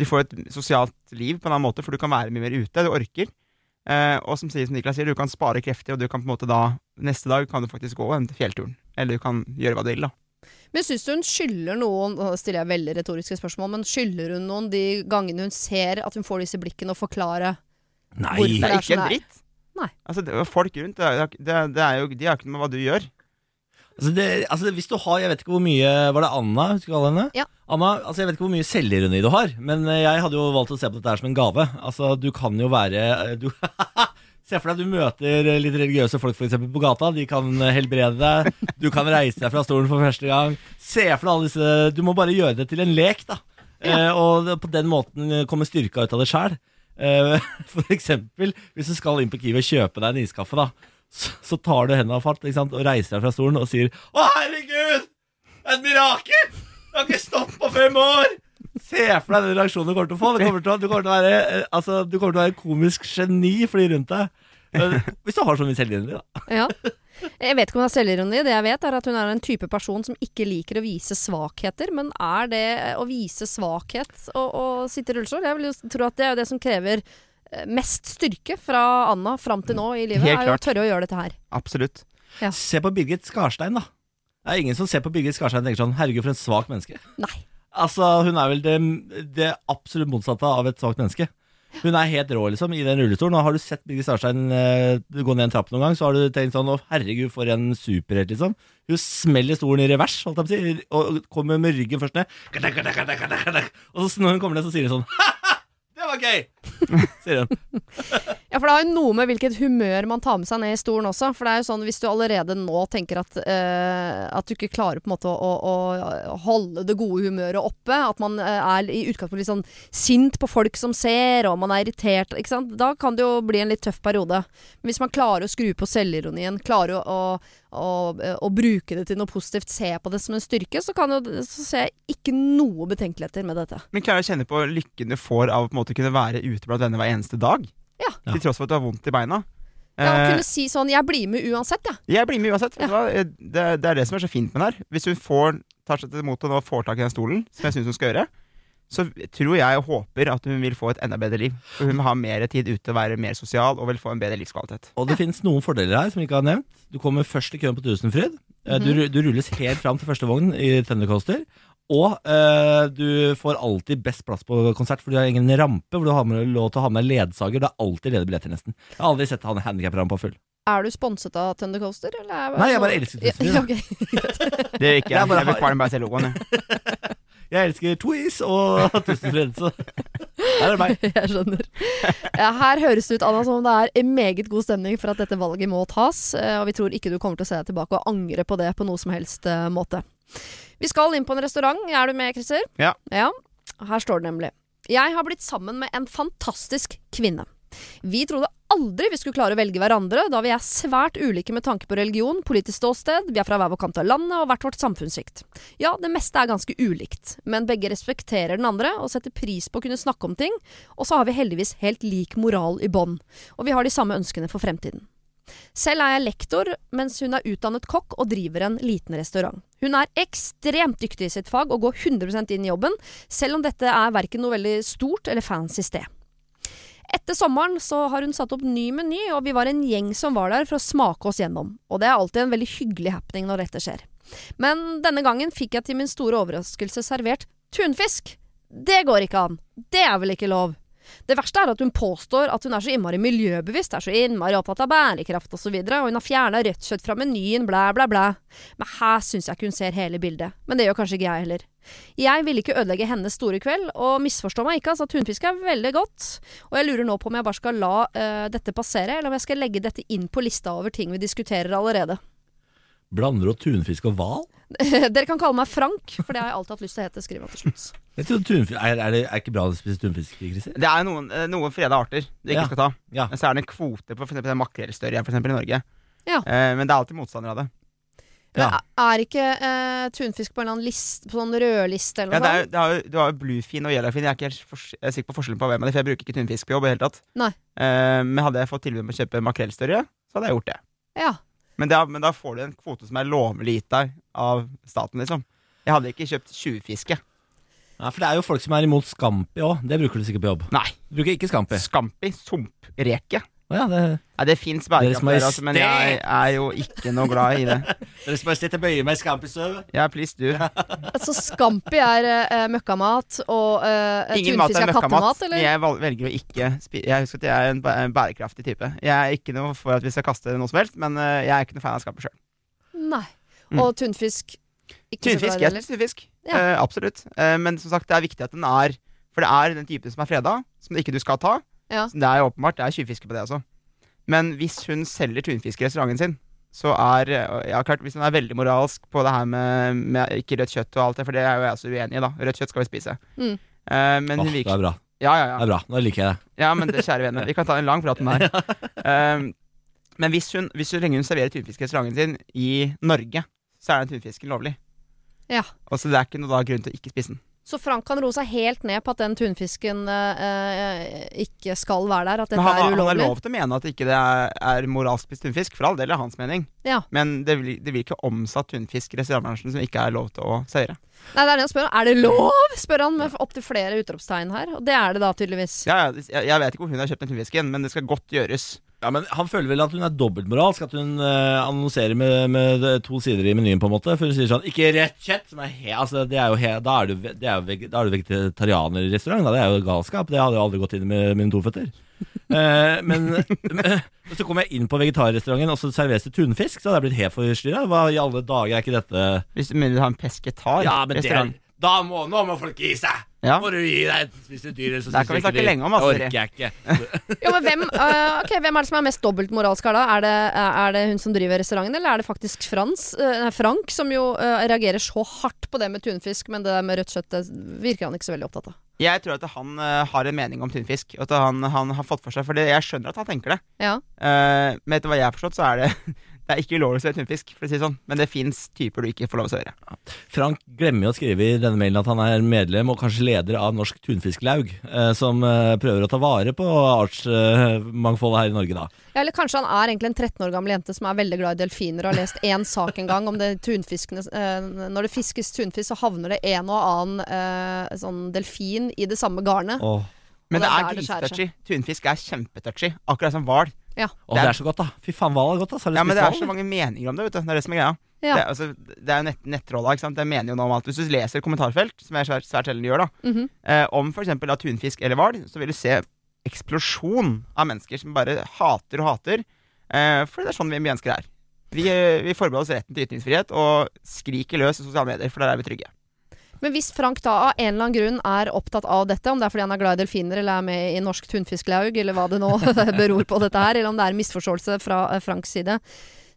Du får et sosialt liv på en annen måte, for du kan være mye mer ute, du orker. Uh, og som, som Niklas sier, du kan spare krefter, og du kan på en måte da Neste dag kan du faktisk gå den fjellturen. Eller du kan gjøre hva du vil, da.
Men syns du hun skylder noen Nå stiller jeg veldig retoriske spørsmål, men skylder hun noen de gangene hun ser at hun får disse blikkene, og forklare
Nei!
Hvorfor?
Det er ikke en dritt.
Nei.
Altså, det, folk rundt, det er, det, er- det er jo, de har ikke noe med hva du gjør.
Altså det, altså hvis du har, Jeg vet ikke hvor mye Var det Anna? Husker du hva henne?
Ja.
Anna, altså Jeg vet ikke hvor mye selvironi du har, men eh, jeg hadde jo valgt å se på dette her som en gave. Altså Du kan jo være eh, du, Se for deg at du møter eh, litt religiøse folk for eksempel, på gata. De kan eh, helbrede deg. Du kan reise deg fra stolen for første gang. Se for deg alle disse Du må bare gjøre det til en lek, da. Eh, og på den måten kommer styrka ut av det sjæl. Eh, for eksempel hvis du skal inn på Kiwi og kjøpe deg en iskaffe, da. Så, så tar du hendene av fatt ikke sant? og reiser deg fra stolen og sier Å, herregud! Et mirakel! du har ikke stått på fem år! Se for deg den reaksjonen du kommer til å få. Du kommer til å, du kommer til å, være, eh, altså, du kommer til å være komisk geni for de rundt deg. Hvis du har så mye selvironi, da.
Ja. Jeg vet ikke om hun har selvironi. Det jeg vet, er at hun er en type person som ikke liker å vise svakheter. Men er det å vise svakhet å, sitte i rullestol? Jeg vil jo tro at det er det som krever eh, mest styrke fra Anna fram til nå i livet.
Helt
er jo å tørre å gjøre dette her.
Absolutt.
Se på Birgit Skarstein, da. Det er ingen som ser på Birgit Skarstein og tenker sånn Herregud, for en svak menneske.
Nei.
Altså, Hun er vel det, det absolutt motsatte av et svakt menneske. Hun er helt rå liksom i den rullestolen. Og har du sett Birgit Starstein uh, gå ned en trapp noen gang, så har du tenkt sånn Å, herregud, for en superhelt, liksom. Hun smeller stolen i revers, holdt jeg på å si, og kommer med ryggen først ned. Og så når hun kommer ned, så sier hun sånn Ha-ha! Det var gøy! sier hun.
Ja, for det har jo noe med hvilket humør man tar med seg ned i stolen også. For det er jo sånn hvis du allerede nå tenker at, eh, at du ikke klarer på en måte å, å, å holde det gode humøret oppe, at man eh, er i utgangspunktet litt sånn sint på folk som ser, og man er irritert, ikke sant. Da kan det jo bli en litt tøff periode. Men hvis man klarer å skru på selvironien, klarer å, å, bruke det til noe positivt, se på det som en styrke, så, kan jo, så ser jeg ikke noe betenkeligheter med dette.
Men klarer du å kjenne på lykken du får av å på en måte kunne være ute blant venner hver eneste dag?
Ja.
Ja.
Til tross for at du har vondt i beina.
Ja, Å
Eh,
kunne si sånn 'jeg blir med uansett', ja.
jeg blir med uansett. Eh, Det, det er det som er så fint med den her. Hvis hun får, tar seg til motet og får tak i den stolen, som jeg syns hun skal gjøre, så tror jeg og håper at hun vil få et enda bedre liv. For hun vil ha mer tid ute være mer sosial og vil få en bedre livskvalitet.
Og det finnes noen fordeler her som vi ikke har nevnt. Du kommer først i køen på Tusenfryd. Eh,
Mhm.
du, du rulles helt fram til første vogn i Thundercoaster. Og eh, du får alltid best plass på konsert, for du har ingen rampe hvor du har med, lov til å ha med ledsager. Det er alltid ledige billetter, nesten. Jeg har aldri sett han handikaprampa full.
Er du sponset av Thunder Coaster, eller? er-
Nei, jeg bare elsker Twister.
Ja, okay.
Det er ikke
Jeg
jeg. vil bare se logoen. jeg.
Jeg elsker Twiz og Tusenfryd, så her er det meg.
Jeg skjønner. Ja, her høres det ut Anna, som om det er en meget god stemning for at dette valget må tas. eh, Og vi tror ikke du kommer til å se deg tilbake og angre på det på noe som helst eh, måte. Vi skal inn på en restaurant. Er du med, Christer?
Ja.
ja. Her står det nemlig. Jeg har blitt sammen med en fantastisk kvinne. Vi trodde aldri vi skulle klare å velge hverandre, da vi er svært ulike med tanke på religion, politisk ståsted, vi er fra hver vår kant av landet og hvert vårt samfunnssjikt. Ja, det meste er ganske ulikt, men begge respekterer den andre og setter pris på å kunne snakke om ting, og så har vi heldigvis helt lik moral i bånn, og vi har de samme ønskene for fremtiden. Selv er jeg lektor, mens hun er utdannet kokk og driver en liten restaurant. Hun er ekstremt dyktig i sitt fag og går 100% inn i jobben, selv om dette er verken noe veldig stort eller fancy sted. Etter sommeren så har hun satt opp ny meny, og vi var en gjeng som var der for å smake oss gjennom. Og det er alltid en veldig hyggelig happening når dette skjer. Men denne gangen fikk jeg til min store overraskelse servert tunfisk. Det går ikke an. Det er vel ikke lov. Det verste er at hun påstår at hun er så innmari miljøbevisst, er så innmari opptatt av bærekraft osv., og, så videre, og hun har fjerna rødt kjøtt fra menyen, blæ, blæ, blæ. Men her syns jeg ikke hun ser hele bildet. Men det gjør kanskje ikke jeg heller. Jeg ville ikke ødelegge hennes store kveld, og misforstå meg ikke, altså tunfisk er veldig godt. Og jeg lurer nå på om jeg bare skal la uh, dette passere, eller om jeg skal legge dette inn på lista over ting vi diskuterer allerede.
Blander du tunfisk og hval?
Dere kan kalle meg Frank, for det har jeg alltid hatt lyst til å hete, skriver til slutt.
Jeg tror tunfisk, er, er det er ikke bra å spise tunfisk, Christer?
Det er noen, eh, noen freda arter du ikke
Ja.
skal ta.
Ja.
Men så er det en kvote på for makrellstørje for eksempel, i Norge.
Ja.
Eh, men det er alltid motstander av det.
Ja.
Men Er ikke eh, tunfisk på en eller annen list, på sånn rødliste eller noe
det er,
sånt?
det har, du har jo bluefin og yellowfin. Jeg er ikke helt for, jeg er sikker på forskjellen på hvem av dem, for jeg bruker ikke tunfisk på jobb i det hele tatt.
Nei.
Eh, men hadde jeg fått tilbud om å kjøpe makrellstørje, så hadde jeg gjort det.
Ja.
Men, da, men da får du en kvote som er lovlig gitt deg av staten, liksom. Jeg hadde ikke kjøpt tjuvfiske.
Nei, for det er jo folk som er imot Scampi òg. Det bruker du sikkert på jobb.
Nei.
Du bruker ikke Scampi.
Scampi, sumpreke.
Å ja, det
ja, det fins
Deres
bærekraft altså, men jeg er jo ikke noe glad i det.
Deres Majestet, jeg bøyer meg i Scampi-støvet.
Ja, please, du.
Altså Scampi er uh, møkkamat, og uh,
Ingen mat
tunfisk
er
er kattemat,
møkkamat.
eller?
Jeg velger å ikke spise Jeg husker at jeg er en, bæ- en bærekraftig type. Jeg er ikke noe for at vi skal kaste noe som helst, men uh, jeg er ikke noe fan av Scampi sjøl.
Nei.
Mm.
Og tunfisk ikke så
Tunfisk,
glad i det
jeg
heller?
spiser tunfisk.
Ja.
Uh, absolutt. Uh, men som sagt, det er viktig at den er For det er den typen som er freda, som ikke du skal ta.
Ja.
Det er jo åpenbart. Det er tjuvfiske på det også. Men hvis hun selger tunfisk i restauranten sin, så er Ja, klart, hvis hun er veldig moralsk på det her med, med ikke rødt kjøtt og alt det, for det er jo jeg også uenig i, da. Rødt kjøtt skal vi spise.
Mm.
Uh, men
oh,
hun
det er bra.
Ja, ja,
Det er bra. Nå liker jeg det.
Ja, men det, kjære venner, vi kan ta en lang prat om det her. uh, men hvis hun, hvis hun, lenge hun serverer tunfisk i restauranten sin i Norge, så er den tunfisken lovlig.
Ja.
Og så det er ikke noe da grunn til å ikke spise den.
Så Frank kan roe seg helt ned på at den tunfisken eh, eh, ikke skal være der, at dette
han,
er
har- han har lov til å mene at ikke det er, er moralsk spist tunfisk. For all del er hans mening.
Ja.
Men det det blir ikke omsatt tunfisk i restaurantbransjen som ikke er lov til å servere.
Nei, det er det han spør. Er det lov? spør han med opptil flere utropstegn her. Og det er det da tydeligvis.
Ja, ja, jeg, jeg vet ikke hvor hun har kjøpt den tunfisken, men det skal godt gjøres.
Ja, men Han føler vel at hun er dobbeltmoralsk, at hun uh, annonserer med, med to sider i menyen. på en måte For hun sier sånn 'ikke rett kjøtt', som er he, altså, det er jo he, da er du, det er jo veg, da er du vegetarianerrestaurant. Da. Det er jo galskap. Det hadde jo aldri gått inn med mine to føtter. Eh, men men så kom jeg inn på vegetarrestauranten, og så serveres det tunfisk. Så hadde jeg blitt helt forstyrra. Hva i alle dager er ikke dette
Hvis du mener du har en pesketar
Ja, men det
restaurant.
Da må, Nå må folk gi seg!
Ja.
Må du gi deg et spise dyr, så
Der kan vi snakke
ikke de-
lenge om, altså,
Det orker jeg ikke.
Jo, men hvem, uh, okay, hvem er det som er mest dobbeltmoralsk her, da? Er det, er det hun som driver restauranten, eller er det faktisk Frans, uh, Frank, som jo uh, reagerer så hardt på det med tunfisk, men det der med rødt kjøtt det virker han ikke så veldig opptatt av?
Jeg tror at han eh, har en mening om tunfisk. Og at han, han har fått for seg For jeg skjønner at han tenker det.
Ja.
Eh, men etter hva jeg har forstått, så er det Det er ikke ulovlig å servere tunfisk, for å si det sånn. Men det fins typer du ikke får lov å servere.
Frank glemmer jo å skrive i denne mailen at han er medlem og kanskje leder av Norsk Tunfisklaug, eh, som eh, prøver å ta vare på artsmangfoldet her i Norge, da.
Ja, Eller kanskje han er egentlig en 13 år gammel jente som er veldig glad i delfiner og har lest én sak en gang om det tunfiskene øh, Når det fiskes tunfisk, så havner det en og annen sånn delfin i det samme garnet.
Åh,
Men
det
det
er
er. Tunfisk er kjempetouchy. Akkurat som hval.
Ja.
Og det er så godt, da. Fy faen, hval er godt, da? Har du
Ja, men det er så mange meninger om det, vet du. Det er det som er greia.
Ja.
Det, altså, det er jo nett, nettrolla, ikke sant. Det mener jo noe om alt. Hvis du leser kommentarfelt, som jeg svært, svært sjelden gjør, da,
Mhm.
eh, om f.eks. tunfisk eller hval, så vil du se eksplosjon av mennesker som bare hater og hater. Eh, for det er sånn vi mennesker er. Vi, eh, vi forbeholder oss retten til ytringsfrihet og skriker løs i sosiale medier, for der er vi trygge.
Men hvis Frank da av en eller annen grunn er opptatt av dette, om det er fordi han er glad i delfiner eller er med i Norsk Tunfisklaug, eller hva det nå beror på dette her, eller om det er en misforståelse fra eh, Franks side,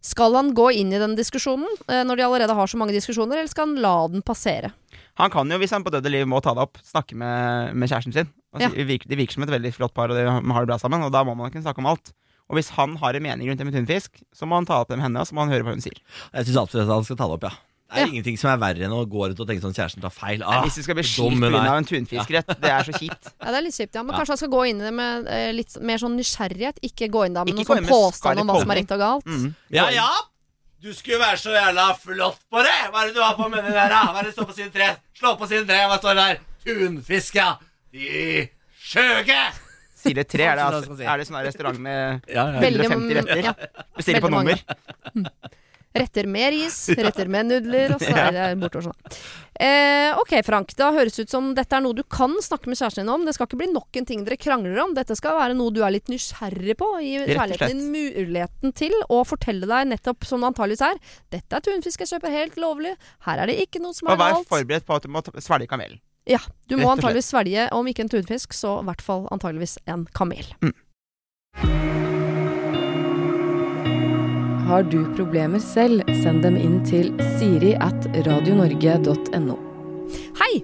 skal han gå inn i den diskusjonen eh, når de allerede har så mange diskusjoner, eller skal han la den passere?
Han kan jo, hvis han på døde liv må ta det opp, snakke med, med kjæresten sin. Og
Ja.
virker, de virker som et veldig flott par, og de har det bra sammen, og da må man kunne snakke om alt. Og hvis han har en mening rundt det med tunfisk, så må han ta opp det med henne, og så må han høre hva hun sier.
Jeg syns absolutt at han skal ta det opp, ja. Det er
Ja.
ingenting som er verre enn å gå ut og tenke sånn kjæresten tar feil.
Nei,
Ah,
hvis det skal bli skilt
er.
pga. en tunfiskrett, det er så kjipt.
Ja, det er litt kjipt, ja. Men
Ja.
kanskje han skal gå inn i det med eh, litt mer sånn nysgjerrighet, ikke gå inn da med noen sånn påstand om hva som er rett og galt.
Mm.
Ja, ja! Du skulle være så jævla flott på det! Hva er det du har på munnen der, da? Hva er det du står på side tre? Slå på side tre, hva står det der? Tunfisk, ja! De skjøge!
Side tre? Er det, altså,
jeg si?
er det sånn restaurant med
Ja, ja.
150 retter?
ja.
Bestiller på nummer?
Retter med ris, retter med nudler, og så er det bortover sånn. Eh, ok, Frank. Da høres ut som dette er noe du kan snakke med kjæresten din om. Det skal ikke bli nok en ting dere krangler om. Dette skal være noe du er litt nysgjerrig på. Gi kjærligheten din muligheten til å fortelle deg nettopp som det antageligvis er. Dette er tunfisk jeg kjøper helt lovlig. Her er det ikke noe som
Og
er
vær forberedt på at du må svelge kamelen.
Ja, du må
og
antageligvis svelge, om ikke en tunfisk, så i hvert fall antageligvis en kamel.
Har du problemer selv, send dem inn til siri at radionorge.no.
Hei!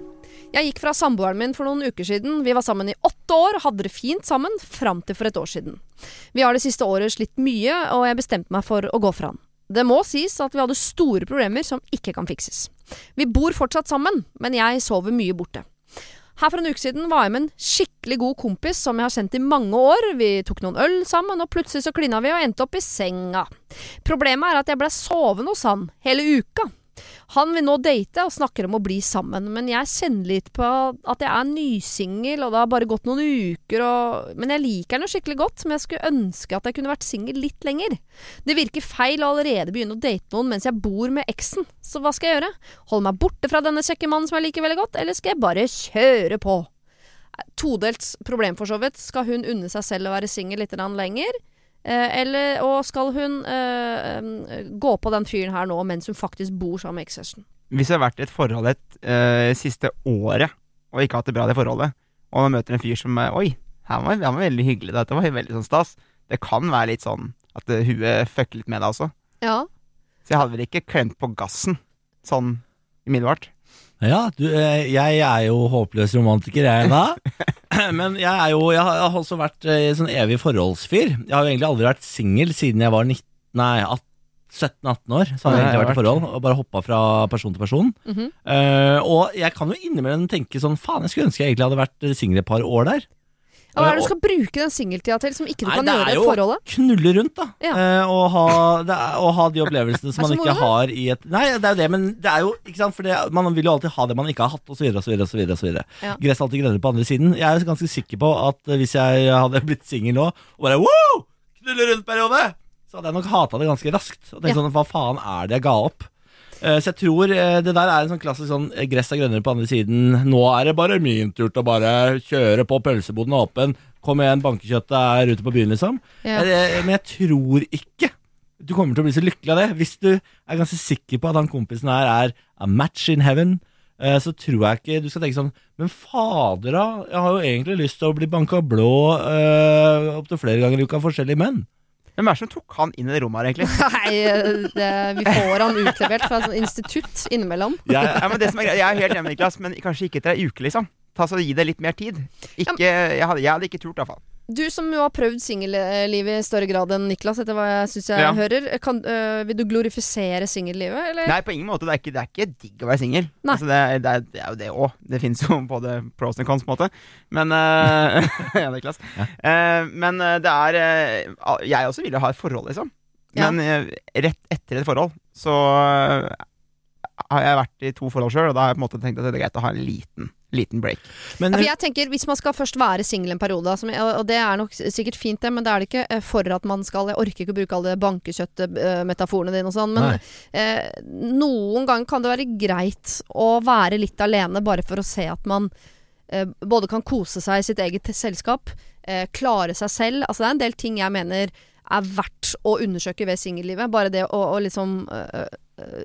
Jeg gikk fra samboeren min for noen uker siden. Vi var sammen i åtte år og hadde det fint sammen fram til for et år siden. Vi har det siste året slitt mye, og jeg bestemte meg for å gå fra han. Det må sies at vi hadde store problemer som ikke kan fikses. Vi bor fortsatt sammen, men jeg sover mye borte. Her for en uke siden var jeg med en skikkelig god kompis som jeg har kjent i mange år. Vi tok noen øl sammen, og plutselig så klina vi og endte opp i senga. Problemet er at jeg ble sovende hos han hele uka. Han vil nå date og snakker om å bli sammen, men jeg kjenner litt på at jeg er nysingel, og det har bare gått noen uker, og Men jeg liker jo skikkelig godt, men jeg skulle ønske at jeg kunne vært singel litt lenger. Det virker feil å allerede begynne å date noen mens jeg bor med eksen, så hva skal jeg gjøre? Holde meg borte fra denne kjekke mannen som jeg liker veldig godt, eller skal jeg bare kjøre på? Todelt problem for så vidt. Skal hun unne seg selv å være singel litt lenger? Eh, eller, og skal hun eh, gå på den fyren her nå mens hun faktisk bor sammen med ekskjæresten?
Hvis det har vært et forhold et eh, siste året og ikke hatt det bra det forholdet, og man møter en fyr som Oi, han var, han var veldig hyggelig, dette var veldig sånn stas. Det kan være litt sånn at huet fucker litt med deg også.
Ja.
Så jeg hadde vel ikke klemt på gassen sånn umiddelbart.
Ja, du, jeg er jo håpløs romantiker, jeg da. Men jeg er jo Jeg har også vært eh, sånn evig forholdsfyr. Jeg har jo egentlig aldri vært singel siden jeg var 19, nei, 18 17-18 år. Så har jeg egentlig vært i forhold og bare hoppa fra person til person.
Mm
-hmm. uh, og jeg kan jo innimellom tenke sånn Faen, jeg skulle ønske jeg egentlig hadde vært singel et par år der.
Hva er det du skal bruke den singeltida til som ikke du
Nei,
kan
det
gjøre
er
i et
jo-
forholdet?
Knulle rundt, da.
Ja.
Eh, og, ha, det er, og ha de opplevelsene som man ikke har i et Nei, det er jo det, men det er jo ikke sant, for det, man vil jo alltid ha det man ikke har hatt, osv., osv., osv.
Ja.
Gress alltid grønnere på andre siden. Jeg er ganske sikker på at eh, hvis jeg hadde blitt singel nå, og bare wow, knulle rundt-periode, så hadde jeg nok hata det ganske raskt. Og tenkt
Ja.
sånn, hva faen er det jeg ga opp? Eh, Så jeg tror eh, det der er en sånn klassisk sånn eh, gress er grønnere på andre siden. Nå er det bare min tur til å bare kjøre på, pølseboden er åpen. Kom igjen, bankekjøttet er ute på byen, liksom.
Ja.
Men jeg tror ikke du kommer til å bli så lykkelig av det. Hvis du er ganske sikker på at han kompisen her er a match in heaven, så tror jeg ikke du skal tenke sånn Men fader, da. Jeg har jo egentlig lyst til å bli banka blå øh, opptil flere ganger i uka av forskjellige menn.
Hvem er det som tok han inn i det rommet her, egentlig?
Nei, det, vi får han utlevert fra et institutt innimellom.
Jeg,
Ja, men det som er greit, Jeg er helt enig med Niklas, men kanskje ikke etter ei uke, liksom. Ta så Gi det litt mer tid. Ikke, jeg, hadde, jeg hadde ikke turt, i hvert fall.
Du som jo har prøvd singellivet i større grad enn Niklas, etter hva jeg syns jeg
Ja.
hører. Kan, øh, vil du glorifisere singellivet, eller?
Nei, på ingen måte. Det er ikke, det er ikke digg å være singel. Altså, det, det, det er jo det òg. Det fins jo både pros and cons, på en måte. Men øh, Ja, Niklas.
Ja.
Uh, men eh, det er al- Jeg også ville ha et forhold, liksom. Men ja. rett etter et forhold så har jeg vært i to forhold sjøl, og da har jeg på en måte tenkt at det er greit å ha en liten, liten break.
men
Ja, for jeg tenker, Hvis man skal først være singel en periode, som, og det er nok sikkert fint, det, men det er det ikke eh, for at man skal Jeg orker ikke å bruke alle bankekjøttmetaforene dine og sånn, men eh, noen ganger kan det være greit å være litt alene, bare for å se at man eh, både kan kose seg i sitt eget selskap, eh, klare seg selv. Altså Det er en del ting jeg mener er verdt å undersøke ved singellivet. Bare det å, å liksom øh,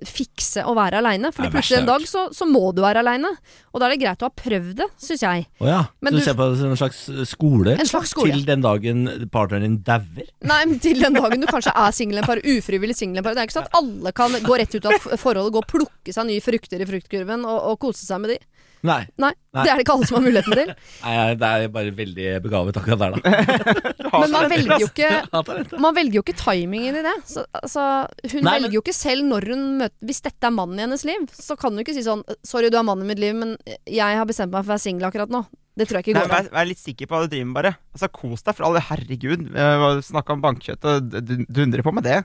fikse å være aleine. For plutselig en dag så, så må du være aleine. Og da er det greit å ha prøvd det, syns jeg.
Å ja.
Men
så du,
du-
ser på det som en slags skole?
En slags skole.
Til den dagen partneren din dauer?
Nei, men til den dagen du kanskje er singel en par ufrivillig singel en par Det er ikke sånn at alle kan gå rett ut av forholdet, gå og plukke seg nye frukter i fruktkurven og, og kose seg med de.
Nei.
Nei,
Nei.
det er det ikke alle som har muligheten til.
Nei, det er bare veldig begavet akkurat der, da.
Men man velger jo ikke Man velger jo ikke timingen i det. Så, altså, hun
Nei,
velger
men-
jo ikke selv når hun møter Hvis dette er mannen i hennes liv, så kan hun ikke si sånn 'Sorry, du er mannen i mitt liv, men jeg har bestemt meg for å være singel akkurat nå'. Det tror jeg ikke
Nei,
går
vær,
an.
vær litt sikker på hva du driver med, bare. Altså, Kos deg, for alle herregud. Snakk om bankkjøtt, og dundre på med det.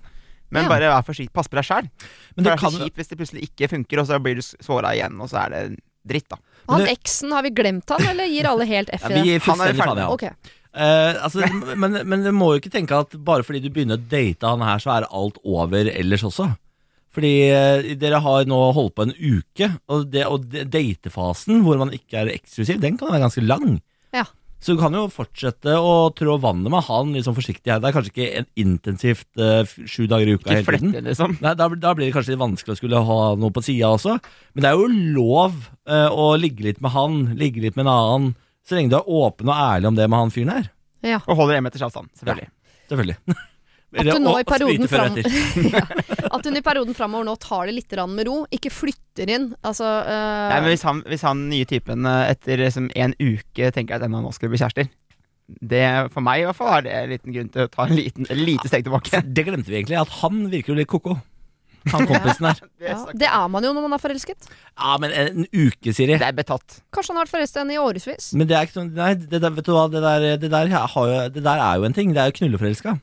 Men
Ja.
bare vær forsiktig. Pass på deg sjæl.
Men
Det
det
er så
kan
kjipt hvis det plutselig ikke funker, og så blir du såra igjen, og så er det dritt, da.
Han
det-
eksen, har vi glemt han, eller gir alle helt F i
Vi
det?
gir
Han er
fullstendig
ferdig.
faen i han.
Ok.
Eh, altså, men, men du må jo ikke tenke at bare fordi du begynner å date han her, så er alt over ellers også. Fordi eh, dere har nå holdt på en uke, og, det, og det- datefasen hvor man ikke er eksklusiv, den kan være ganske lang.
Ja.
Så du kan jo fortsette å trå vannet med han litt sånn forsiktig her. Det er kanskje ikke en intensivt uh, sju dager i uka
Ikke
hele tiden.
flette, liksom.
Nei, da, da blir det kanskje litt vanskelig å skulle ha noe på sida også. Men det er jo lov uh, å ligge litt med han, ligge litt med en annen, så lenge du er åpen og ærlig om det med han fyren her.
Ja.
Og holder en meters avstand, selvfølgelig.
Selvfølgelig.
At hun, nå i perioden fram ja. At hun i perioden framover nå tar det litt med ro, ikke flytter inn. Altså uh...
Nei, men hvis han, hvis han nye typen eh, etter liksom en uke tenker at ennå nå skal bli kjærester det, For meg i hvert fall er det en liten grunn til å ta en liten, lite steg tilbake.
Det glemte vi egentlig, at han virker jo litt ko-ko. Han kompisen her.
Det er,
ja. Det er man jo når man er forelsket.
Ja, men en uke, Siri.
det er betatt.
Kanskje han har vært forelsket i henne i årevis.
Men det er ikke sånn Nei, det der, vet du hva, det der, det der, har jo, det der er jo en ting. Det er jo knulleforelska.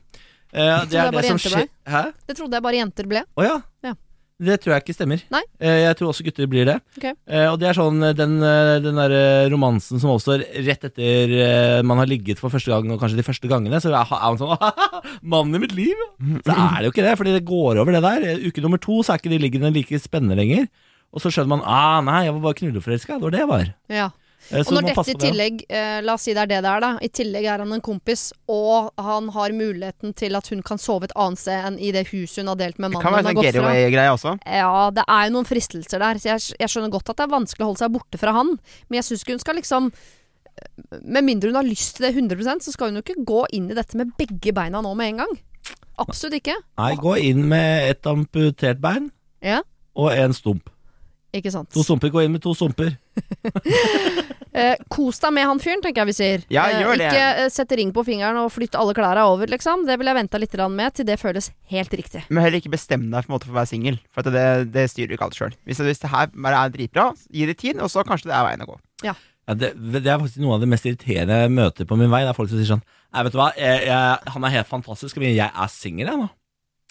Eh, det
det
er det som skjer Hæ?
Det trodde jeg bare jenter ble.
Å ja.
Ja.
Det tror jeg ikke stemmer.
Nei.
Eh, jeg tror også gutter blir det.
Ok.
Eh, og det er sånn den, den der romansen som oppstår rett etter man har ligget for første gang, og kanskje de første gangene, så er man sånn Mannen i mitt liv! Så er det jo ikke det, fordi det går over det der. Uke nummer to så er ikke de liggende like spennende lenger. Og så skjønner man ah, nei, jeg var bare knulleforelska. Det var det jeg var.
Ja.
Eh,
Og når dette i tillegg, eh, la oss si det er det det er, da. I tillegg er han en kompis, og han har muligheten til at hun kan sove et annet sted enn i det huset hun har delt med mannen.
Det
kan
være sånn getaway-greie også.
Ja, det er jo noen fristelser der. Så jeg, jeg skjønner godt at det er vanskelig å holde seg borte fra han. Men jeg syns ikke hun skal liksom Med mindre hun har lyst til det 100% så skal hun jo ikke gå inn i dette med begge beina nå med en gang. Absolutt ikke.
Nei, gå inn med et amputert bein
Ja,
og en stump.
Ikke sant.
To sumper går inn med to sumper.
Eh, kos deg med han fyren, tenker jeg vi sier.
Ja,
Eh,
gjør det.
Ikke eh, sette ring på fingeren og flytte alle klærne over, liksom. Det vil jeg venta litt med til det føles helt riktig.
Men heller ikke bestem deg for, for å være singel, for at det, det styrer du ikke alt sjøl. Hvis, hvis det her bare er dritbra, gi det tid, og så kanskje det er veien å gå.
Ja, det, det er faktisk noe av det mest irriterende jeg møter på min vei. Det er folk som sier sånn Nei, vet du hva, jeg, jeg, han er helt fantastisk, men jeg er singel, jeg nå.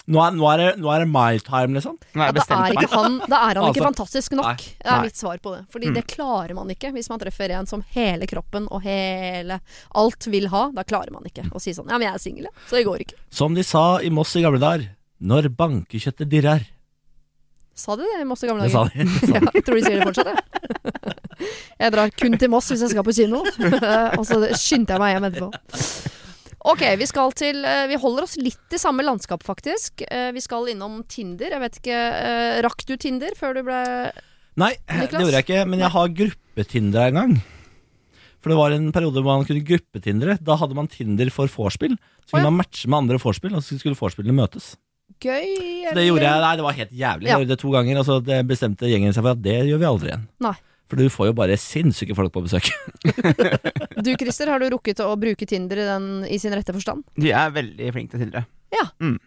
Nå er, nå, er det, nå er det my time, liksom.
Nå
Ja,
er
da er ikke han, da er han ikke
Altså,
fantastisk nok.
nei,
Det er mitt svar på det. Fordi
Mm.
det klarer man ikke hvis man treffer en som hele kroppen og hele alt vil ha. Da klarer man ikke å si sånn Ja, men jeg er singel. Så det går ikke.
Som de sa i Moss i gamle dager. Når bankekjøttet dirrer.
Sa de det i Moss i gamle
Det sa
dager?
de.
Ja, jeg tror de sier det fortsatt, jeg. Jeg drar kun til Moss hvis jeg skal på kino. Og så skyndte jeg meg hjem etterpå. Ok, vi skal til eh, Vi holder oss litt i samme landskap, faktisk. Eh, Vi skal innom Tinder. Jeg vet ikke eh, Rakk du Tinder før du ble
Nei, det gjorde jeg ikke, men jeg har gruppetinder en gang. For det var en periode hvor man kunne gruppetindre. Da hadde man Tinder for vorspiel. Så
kunne
kunne
ja.
man matche med andre vorspiel, og så skulle vorspielene møtes.
gøy?
Så det gjorde jeg, nei, det var helt jævlig.
Ja.
Jeg gjorde det to ganger, og så bestemte gjengen seg for at det gjør vi aldri igjen.
Nei.
For du får jo bare sinnssyke folk på besøk.
Du Christer, har du rukket å bruke Tinder i, den, i sin rette forstand?
De er veldig flinke til Tindre.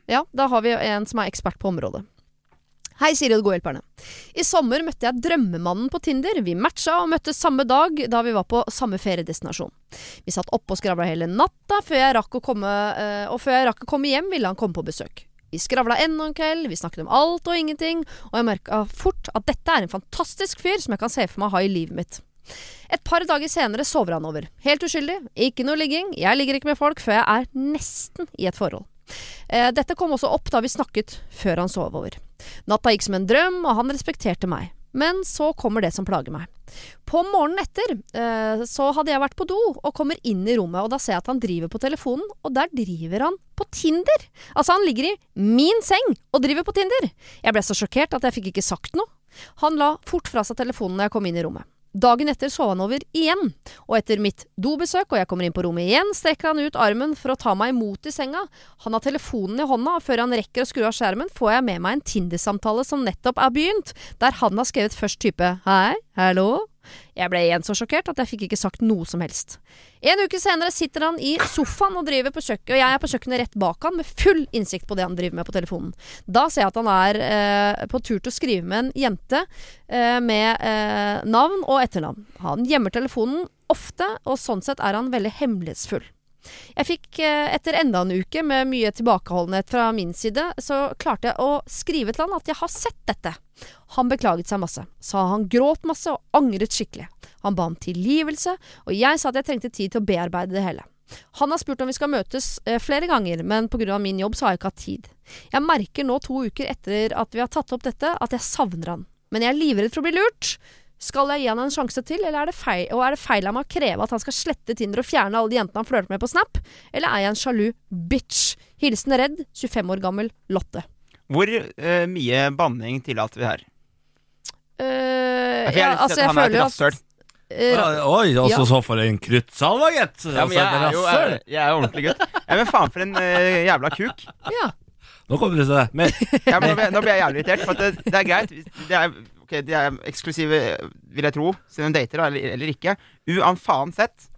Ja, da har vi en som er ekspert på området. Hei, Siri og godhjelperne. I sommer møtte jeg drømmemannen på Tinder. Vi matcha og møttes samme dag da vi var på samme feriedestinasjon. Vi satt oppe og skravla hele natta, før jeg rakk å komme, eh, og før jeg rakk å komme hjem, ville han komme på besøk. Vi skravla enda en kveld, vi snakket om alt og ingenting, og jeg merka fort at dette er en fantastisk fyr som jeg kan se for meg å ha i livet mitt. Et par dager senere sover han over. Helt uskyldig, ikke noe ligging. Jeg ligger ikke med folk før jeg er nesten i et forhold. Eh, dette kom også opp da vi snakket før han sov over. Natta gikk som en drøm, og han respekterte meg. Men så kommer det som plager meg. På morgenen etter eh, så hadde jeg vært på do og kommer inn i rommet, og da ser jeg at han driver på telefonen, og der driver han på Tinder. Altså, han ligger i min seng og driver på Tinder. Jeg ble så sjokkert at jeg fikk ikke sagt noe. Han la fort fra seg telefonen når jeg kom inn i rommet. Dagen etter sov han over igjen, og etter mitt dobesøk og jeg kommer inn på rommet igjen, strekker han ut armen for å ta meg imot i senga. Han har telefonen i hånda, og før han rekker å skru av skjermen, får jeg med meg en Tinder-samtale som nettopp er begynt, der han har skrevet først type hei, hallo. Jeg ble igjen så sjokkert at jeg fikk ikke sagt noe som helst. En uke senere sitter han i sofaen og driver på kjøkkenet, og jeg er på kjøkkenet rett bak han med full innsikt på det han driver med på telefonen. Da ser jeg at han er eh, på tur til å skrive med en jente eh, med eh, navn og etternavn. Han gjemmer telefonen ofte, og sånn sett er han veldig hemmelighetsfull. Jeg fikk, eh, etter enda en uke med mye tilbakeholdenhet fra min side, så klarte jeg å skrive til han at jeg har sett dette. Han beklaget seg masse, sa han gråt masse og angret skikkelig. Han ba om tilgivelse, og jeg sa at jeg trengte tid til å bearbeide det hele. Han har spurt om vi skal møtes eh, flere ganger, men pga. min jobb så har jeg ikke hatt tid. Jeg merker nå to uker etter at vi har tatt opp dette, at jeg savner han. Men jeg er livredd for å bli lurt. Skal jeg gi han en sjanse til, eller er det feil, og er det feil av meg å kreve at han skal slette Tinder og fjerne alle de jentene han flørter med på Snap? Eller er jeg en sjalu bitch? Hilsen redd, 25 år gammel Lotte.
Hvor uh, mye banning tillater vi her? Uh, jeg
ja, altså, jeg
er
føler jo at Uh,
Oi, altså
Ja.
så for en kruttsalva, gitt!
Ja, men
Altså,
jeg er jo, jeg, jeg er jo ordentlig gutt. Ja, men faen for en uh, jævla kuk.
Ja.
Nå kommer det til det. Men
Ja, men nå, ble, nå ble jeg jævlig irritert. For at det, det er greit. Det er, ok, de er eksklusive, vil jeg tro, siden de dater, da, eller, eller ikke. Uan faen sett.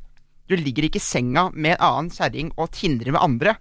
Du ligger ikke i senga med en annen kjerring og tindrer med andre.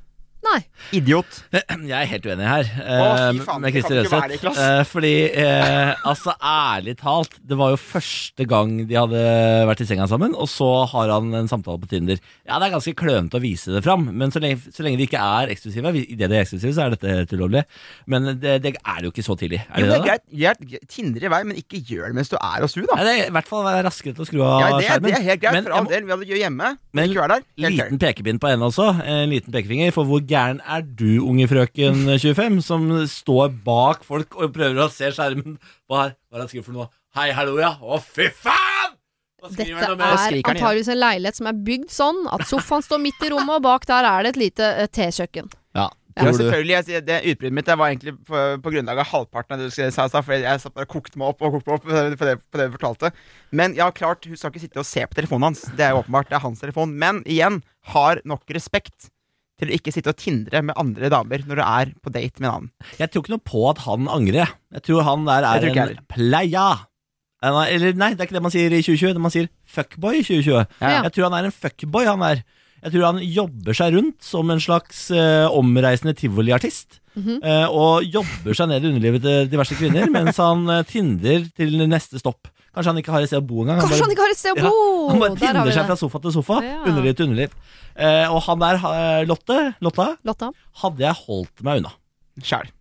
Nei.
Idiot.
jeg er helt uenig her
Å,
eh,
fy faen,
med
det kan
Christer
ikke være
Røseth.
det, Klass.
Eh, fordi eh, altså, ærlig talt, det var jo første gang de hadde vært i senga sammen, og så har han en samtale på Tinder. Ja, det er ganske klønete å vise det fram, men så lenge, så lenge de ikke er eksklusive, i det de er eksklusive, så er dette helt ulovlig. Men det, det er det jo ikke så tidlig. Er
Jo,
det
det er
da?
greit. greit. Tindre i vei, men ikke gjør det mens du er hos hun, da.
Nei, det er i hvert fall være raskere til å skru av
Ja, det,
skjermen.
det er helt greit.
Men
For
jeg
all
må-
del, vi hadde gjør hjemme.
Men
Men ikke vær der. Helt
Liten pekepinn på henne også. En liten pekefinger. For hvor gæren er du, unge frøken 25, som står bak folk og prøver å se skjermen? Hva er det han skriver for noe? Hei, hallo, ja. Å, fy faen!
Dette er antageligvis en leilighet som er bygd sånn at sofaen står midt i rommet, og bak der er det et lite eh, tekjøkken.
Ja,
Ja, selvfølgelig. Jeg, det Utbruddet mitt det var egentlig på, på grunnlag av halvparten av det du sa. For jeg satt bare og kokte meg opp og kokte meg opp på, det, på det du fortalte. Men ja, klart, hun skal ikke sitte og se på telefonen hans. Det er jo åpenbart. Det er hans telefon. Men igjen, har nok respekt til å ikke sitte og tindre med andre damer når du er på date med en annen.
Jeg tror ikke noe på at han angrer. jeg. Tror han der er en playa. Eller nei, det er ikke det man sier i 2020. Det man sier fuckboy i 2020.
Ja.
Jeg tror han er en fuckboy, han er. Jeg tror han jobber seg rundt som en slags eh, omreisende tivoliartist.
Mhm.
eh, og jobber seg ned i underlivet til diverse kvinner mens han uh, tinder til neste stopp. Kanskje han ikke har et sted å bo engang.
Kanskje
bare-
han ikke har et sted å
Ja,
bo!
han bare
vi
seg
det.
fra sofa til sofa.
Ja.
Underliv til underliv. Eh, og han der, eh, Lotte, Lotta,
Lotta.
hadde jeg holdt meg unna.
Sjæl.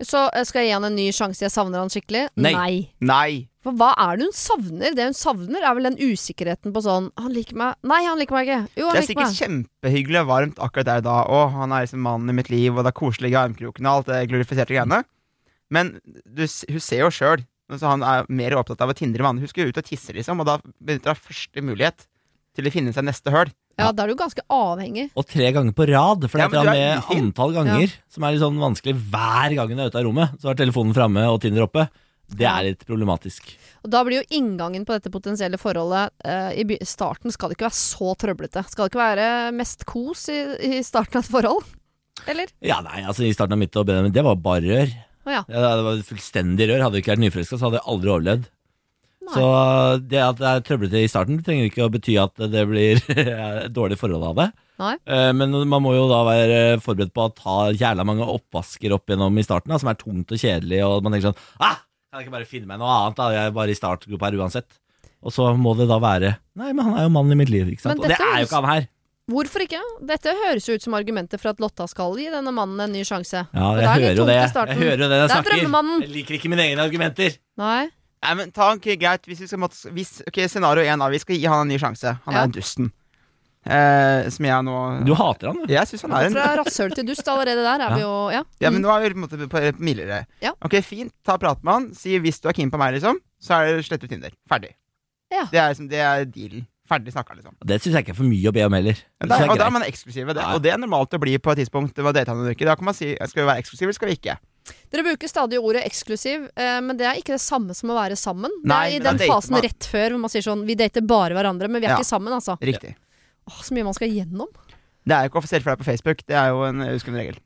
Så eh, skal jeg gi han en ny sjanse. Jeg savner han skikkelig.
Nei.
Nei.
For hva er det hun savner? Det hun savner, er vel den usikkerheten på sånn Han liker meg Nei, han liker meg ikke. Jo, han
Det er sikkert
meg.
kjempehyggelig og varmt akkurat der da. Å, han er liksom mannen i mitt liv, og det er koselig i armkrokene og alt det glorifiserte greiene. Men du, hun ser jo sjøl så han er mer opptatt av å tindre med andre. Hun skal jo ut og tisse, liksom, og da benytter hun første mulighet til å finne seg neste høl.
Ja, da er du ganske avhengig.
Og tre ganger på rad, for det
ja,
er med
ufin.
antall ganger som er litt sånn vanskelig hver gang hun er ute av rommet. Så er telefonen framme og Tinder oppe. Det er litt problematisk.
Og da blir jo inngangen på dette potensielle forholdet eh, I starten skal det ikke være så trøblete. Skal det ikke være mest kos i, i starten av et forhold? Eller?
Ja, nei, altså I starten av mitt og Benjamin, det var bare rør.
Å ja.
Ja, det var fullstendig rør. Hadde jeg ikke vært nyforelska, så hadde jeg aldri overlevd.
Nei.
Så det at det er trøblete i starten, trenger ikke å bety at det blir et dårlig forhold av det.
Nei.
Eh, Men man må jo da være forberedt på å ta jævla mange oppvasker opp gjennom i starten, da, som er tungt og kjedelig, og man tenker sånn ah, Kan jeg ikke bare finne meg noe annet? da? Jeg er bare i startgruppa her uansett. Og så må det da være Nei, men han er jo mannen i mitt liv, ikke sant? Og det er jo ikke han her.
Hvorfor ikke? Dette høres jo ut som argumenter for at Lotta skal gi denne mannen en ny sjanse.
Ja, jeg
det er
hører jo det. Jeg hører jo det jeg
er
snakker. Jeg liker ikke mine egne argumenter.
Nei.
Nei, men ta okay, greit hvis vi skal måtte, hvis, Ok, Scenario én, da. Vi skal gi han en ny sjanse. Han
Ja.
er dusten. Eh, som jeg nå
Du hater han, du.
Jeg syns han er en
Fra rasshøl til dust allerede der er vi jo Ja.
Ja, men nå er vi på en måte på på mildere.
Ja.
Ok, fint. Ta prat med han. Si hvis du er keen på meg, liksom, så er det slett ut Tinder. Ferdig.
Ja.
Det er, liksom, det er dealen. Ferdig snakka, liksom.
Det syns jeg ikke er for mye å be om heller. Det er,
og
er
da er man eksklusive. Det,
Ja.
og det er normalt å bli på et tidspunkt. Det var han. Da kan man si skal vi være eksklusive, eller skal vi ikke?
Dere bruker stadig ordet eksklusiv, eh, men det er ikke det samme som å være sammen. Det er i den
dater
fasen
man.
rett før hvor man sier sånn Vi dater bare hverandre, men vi er
Ja.
ikke sammen, altså.
Riktig.
Åh, så mye man skal gjennom.
Det er jo ikke offisielt for deg på Facebook. Det er jo en uskreven regel.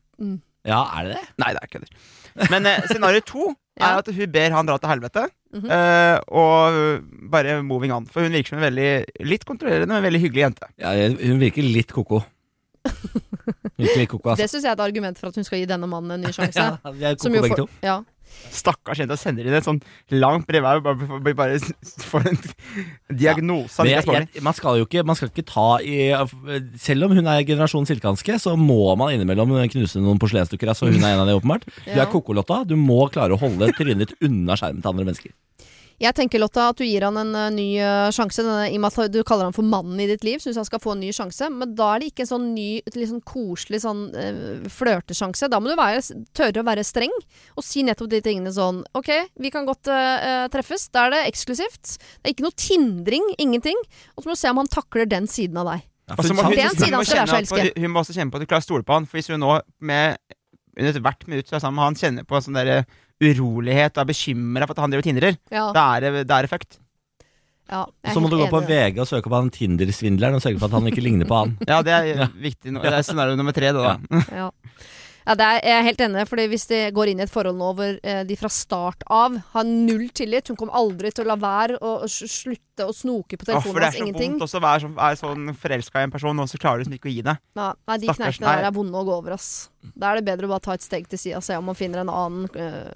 Ja, er det det?
Nei, det er kødder. Men eh, scenario to
Ja.
er at hun ber han dra til helvete. Eh, og bare moving on. For hun virker som en veldig litt kontrollerende, men veldig hyggelig jente.
Ja, hun virker litt ko-ko. Virker litt ko-ko, altså.
Det syns jeg er et argument for at hun skal gi denne mannen en ny sjanse.
Ja, vi er
Som jo
begge
for-
to.
Ja.
Stakkars jente og sender inn et sånn langt brev her, bare bare, bare får en diagnose Ja,
Men jeg, jeg, man, skal jo ikke, man skal ikke ta i Selv om hun er generasjon silkehanske, så må man innimellom knuse noen porselensdukker. Altså hun er en av de, åpenbart. Du er kokolotta. Du må klare å holde trynet ditt unna skjermen til andre mennesker.
Jeg tenker, Lotta, at du gir han en eh, ny eh, sjanse. Denne, I og med at du kaller han for mannen i ditt liv, syns han skal få en ny sjanse. Men da er det ikke en sånn ny, litt sånn koselig sånn uh, flørtesjanse. Da må du være, tørre å være streng og si nettopp de tingene sånn OK, vi kan godt uh, treffes. Da er det eksklusivt. Det er ikke noe tindring. Ingenting. Og så må du se om han takler den siden av deg.
Ja,
så må
hun-
en
hun, hun må også kjenne på at du klarer å stole på han. For hvis hun nå med under hvert minutt du er sammen med han, kjenner på en sånn der urolighet og er bekymra for at han driver Tinderer,
Ja,
da er det, da er det fucked.
ja,
Så må du gå på
det.
VG og søke på han Tinder-svindleren og sørge for at han ikke ligner på han.
Ja, det er viktig. Det er scenario nummer tre, det, da.
Ja. Ja, det er, jeg er helt enig, fordi hvis de går inn i et forhold nå hvor eh, de fra start av har null tillit Hun kommer aldri til å la være å å slutte å snoke på
telefonen for
telefonen
det er så vondt også å være så, være sånn forelska i en person, og så klarer du liksom ikke å gi det.
Ja, nei, de
Stakkars
kneikene der er vonde å gå over, ass. Da er det bedre å bare ta et steg til sida og se om man finner en annen øh,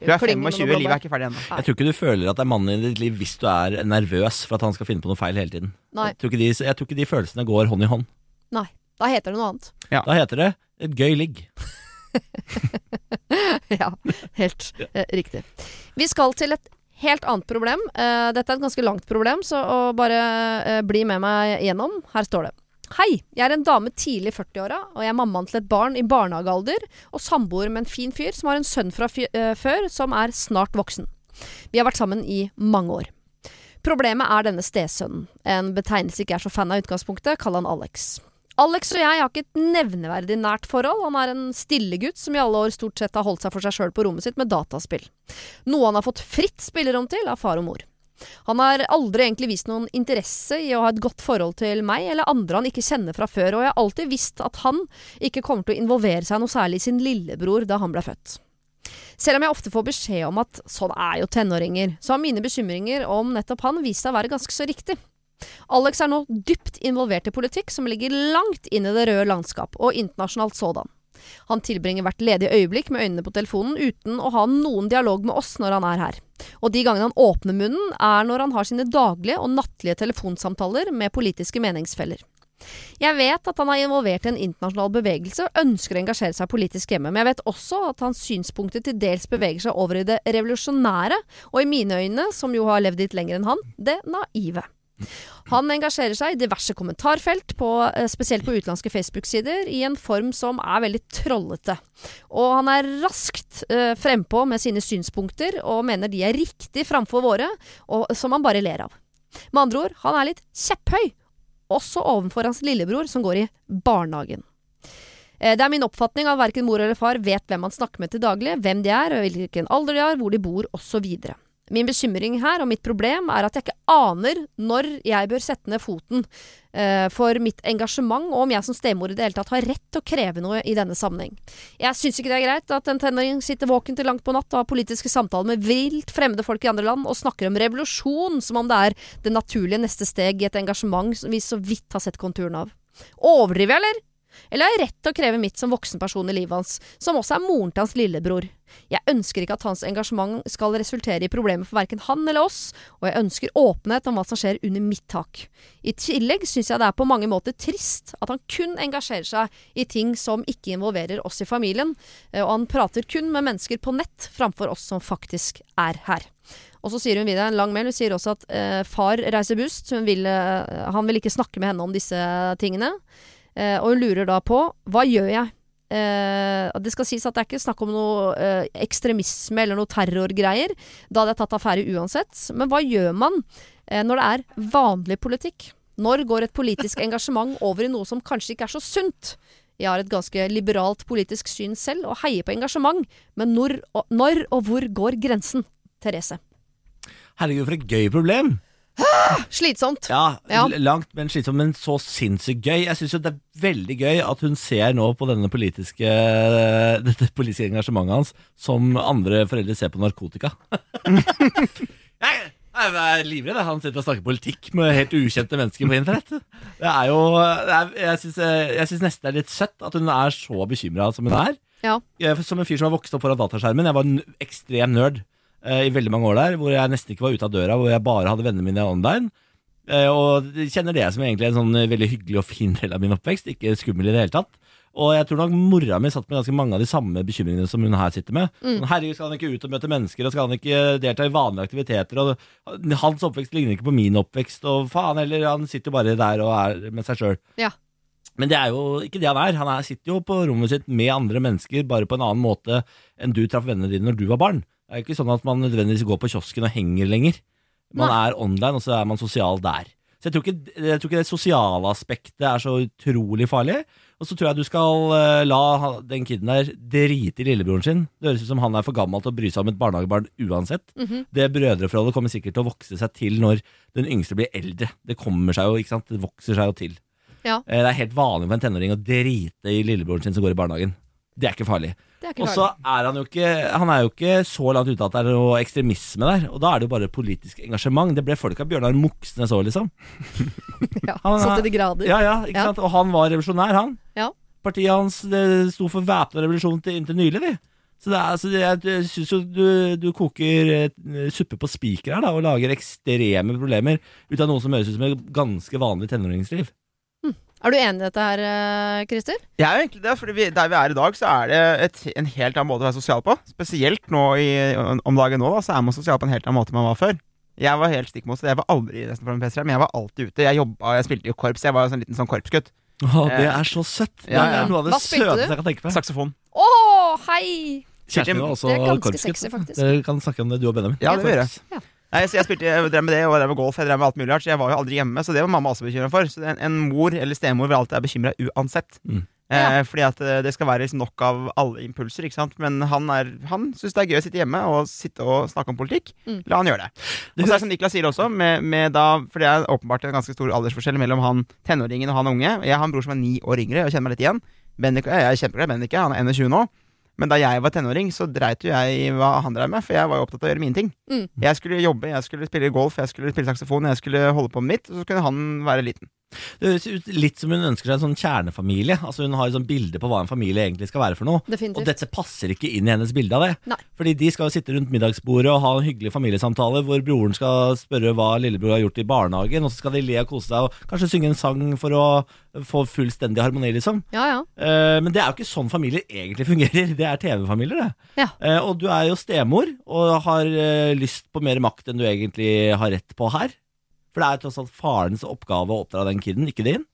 Du er 25, livet er ikke ferdig ennå.
Jeg tror ikke du føler at det er mannen i ditt liv hvis du er nervøs for at han skal finne på noe feil hele tiden.
Nei.
Jeg tror ikke de, jeg tror ikke de følelsene går hånd i hånd. Nei.
Da heter det noe annet.
Da heter det et gøy ligg.
ja, helt ja. riktig. Vi skal til et helt annet problem. Eh, dette er et ganske langt problem, så bare eh, bli med meg gjennom. Her står det. Hei, jeg er en dame tidlig i 40-åra, og jeg er mammaen til et barn i barnehagealder, og samboer med en fin fyr som har en sønn fra eh, før som er snart voksen. Vi har vært sammen i mange år. Problemet er denne stesønnen. En betegnelse ikke er så fan av i utgangspunktet, kall han Alex. Alex og jeg har ikke et nevneverdig nært forhold. Han er en stille gutt som i alle år stort sett har holdt seg for seg sjøl på rommet sitt med dataspill. Noe han har fått fritt spillerom til av far og mor. Han har aldri egentlig vist noen interesse i å ha et godt forhold til meg eller andre han ikke kjenner fra før, og jeg har alltid visst at han ikke kommer til å involvere seg noe særlig i sin lillebror da han ble født. Selv om jeg ofte får beskjed om at sånn er jo tenåringer, så har mine bekymringer om nettopp han vist seg å være ganske så riktig. Alex er nå dypt involvert i politikk som ligger langt inn i det røde landskap, og internasjonalt sådan. Han tilbringer hvert ledige øyeblikk med øynene på telefonen uten å ha noen dialog med oss når han er her. Og de gangene han åpner munnen, er når han har sine daglige og nattlige telefonsamtaler med politiske meningsfeller. Jeg vet at han er involvert i en internasjonal bevegelse og ønsker å engasjere seg politisk hjemme, men jeg vet også at hans synspunkter til dels beveger seg over i det revolusjonære, og i mine øyne, som jo har levd litt lenger enn han, det naive. Han engasjerer seg i diverse kommentarfelt, på, eh, spesielt på utenlandske Facebook-sider, i en form som er veldig trollete. Og han er raskt uh, frempå med sine synspunkter, og mener de er riktig framfor våre, og, som han bare ler av. Med andre ord, han er litt kjepphøy, også overfor hans lillebror som går i barnehagen. Eh, Det er min oppfatning at verken mor eller far vet hvem han snakker med til daglig, hvem de er, hvilken alder de har, hvor de bor osv. Min bekymring her og mitt problem er at jeg ikke aner når jeg bør sette ned foten uh, for mitt engasjement, og om jeg som stemor i det hele tatt har rett til å kreve noe i denne sammenheng. Jeg syns ikke det er greit at en tenåring sitter våken til langt på natt og har politiske samtaler med vilt fremmede folk i andre land og snakker om revolusjon som om det er det naturlige neste steg i et engasjement som vi så vidt har sett konturene av. Overdriver jeg, eller? Eller har jeg rett til å kreve mitt som voksenperson i livet hans, som også er moren til hans lillebror? Jeg ønsker ikke at hans engasjement skal resultere i problemer for verken han eller oss, og jeg ønsker åpenhet om hva som skjer under mitt tak. I tillegg syns jeg det er på mange måter trist at han kun engasjerer seg i ting som ikke involverer oss i familien, eh, og han prater kun med mennesker på nett framfor oss som faktisk er her. Og så sier hun videre en lang mail. Hun sier også at eh, far reiser bust. Vil, eh, han vil ikke snakke med henne om disse tingene. Eh, og hun lurer da på hva gjør jeg? Eh, det skal sies at det er ikke snakk om noe eh, ekstremisme eller noe terrorgreier. Da hadde jeg tatt affære uansett. Men hva gjør man eh, når det er vanlig politikk? Når går et politisk engasjement over i noe som kanskje ikke er så sunt? Jeg har et ganske liberalt politisk syn selv, og heier på engasjement. Men når og, når og hvor går grensen? Therese.
Herregud, for et gøy problem!
Slitsomt.
Ja,
Ja.
langt, men slitsomt, men så sinnssykt gøy. Jeg syns jo det er veldig gøy at hun ser nå på denne politiske, dette politiske engasjementet hans som andre foreldre ser på narkotika. jeg, jeg er livredd. Han sitter og snakker politikk med helt ukjente mennesker på internett. Det er jo Jeg syns nesten det er litt søtt at hun er så bekymra som hun er.
Ja.
Som en fyr som har vokst opp foran dataskjermen. Jeg var en ekstrem nerd eh, i veldig mange år der, hvor jeg nesten ikke var ute av døra, hvor jeg bare hadde vennene mine online. Eh, og kjenner det som egentlig en sånn veldig hyggelig og fin del av min oppvekst. Ikke skummel i det hele tatt. Og jeg tror nok mora mi satt med ganske mange av de samme bekymringene som hun her sitter med.
Mm.
Sånn, Herregud, skal han ikke ut og møte mennesker, og skal han ikke delta i vanlige aktiviteter? Og hans oppvekst ligner ikke på min oppvekst, og faen heller, han sitter jo bare der og er med seg sjøl.
Ja.
Men det er jo ikke det han er. Han er, sitter jo på rommet sitt med andre mennesker, bare på en annen måte enn du traff vennene dine når du var barn. Det er jo ikke sånn at man nødvendigvis går på kiosken og henger lenger. Man
Nei.
er online, og så er man sosial der. Så jeg tror, ikke, jeg tror ikke det sosiale aspektet er så utrolig farlig. Og så tror jeg du skal eh, la den kiden der drite i lillebroren sin. Det høres ut som han er for gammel til å bry seg om et barnehagebarn uansett.
Mhm.
Det brødreforholdet kommer sikkert til å vokse seg til når den yngste blir eldre. Det kommer seg jo, ikke sant? Det vokser seg jo til.
Ja.
Eh, Det er helt vanlig for en tenåring å drite i lillebroren sin som går i barnehagen. Det er ikke farlig. Og så er han jo ikke Han er jo ikke så langt ute at det er noe ekstremisme der. Og da er det jo bare politisk engasjement. Det ble folk av Bjørnar Moxnes òg, liksom.
Ja,
han
så til de grader.
Ja, ja, ikke
Ja.
sant? Og han var revolusjonær, han.
Ja.
Partiet hans det sto for væpna revolusjon til inntil nylig, de. Så det er, altså, jeg syns jo du, du koker eh, suppe på spiker her, da, og lager ekstreme problemer ut av noe som høres ut som et ganske vanlig tenåringsliv.
Er du enig i dette her, eh, Christer?
Jeg er jo egentlig det, For der vi er i dag, så er det et, en helt annen måte å være sosial på. Spesielt nå i, om dagen nå, da, så er man sosial på en helt annen måte enn man var før. Jeg var helt stikk motsatt. Jeg var aldri nesten foran PC, men jeg var alltid ute. Jeg jobba, jeg spilte jo korps. Jeg var jo sånn liten sånn korpsgutt.
Å, det er så søtt! Det er noe av det søteste jeg kan tenke på.
Saksofon.
Å, hei!
Kjæresten min var også korpsgutt. Dere kan snakke om det, du og Benjamin.
Ja, det gjør jeg.
Ja.
Nei, så jeg spilte, jeg drev med det, og jeg drev med golf, jeg drev med alt mulig rart, så jeg var jo aldri hjemme. Så det var mamma også bekymra for. Så en, en mor eller stemor vil alltid være bekymra uansett.
Mm.
Eh, fordi at eh, det skal være liksom nok av alle impulser, ikke sant. Men han, er, han syns det er gøy å sitte hjemme og sitte og snakke om politikk.
Mm.
La han gjøre det. Og så er det som Niklas sier også, med, med da, for det er åpenbart en ganske stor aldersforskjell mellom han tenåringen og han unge. Jeg har en bror som er ni år yngre, og kjenner meg litt igjen. Bendik, jeg er kjempeglad i Bendik, han er 21 nå. Men da jeg var tenåring, så dreit jo jeg i hva han drev med, for jeg var jo opptatt av å gjøre mine ting.
Mm.
Jeg skulle jobbe, jeg skulle spille golf, jeg skulle spille saksofon, jeg skulle holde på med mitt, og så kunne han være liten.
Det høres ut litt som hun ønsker seg en sånn kjernefamilie. Altså Hun har et sånt bilde på hva en familie egentlig skal være for noe. Og dette passer ikke inn i hennes bilde av det.
Nei.
Fordi de skal jo sitte rundt middagsbordet og ha en hyggelig familiesamtale hvor broren skal spørre hva lillebror har gjort i barnehagen, og så skal de le og kose seg og kanskje synge en sang for å få fullstendig harmoni, liksom.
Ja, ja.
Uh, men det er jo ikke sånn familier egentlig fungerer. Det er TV-familier, det.
Ja.
Uh, og du er jo stemor og har uh, lyst på mer makt enn du egentlig har rett på her. For det er tross alt farens oppgave å oppdra den kiden, ikke din.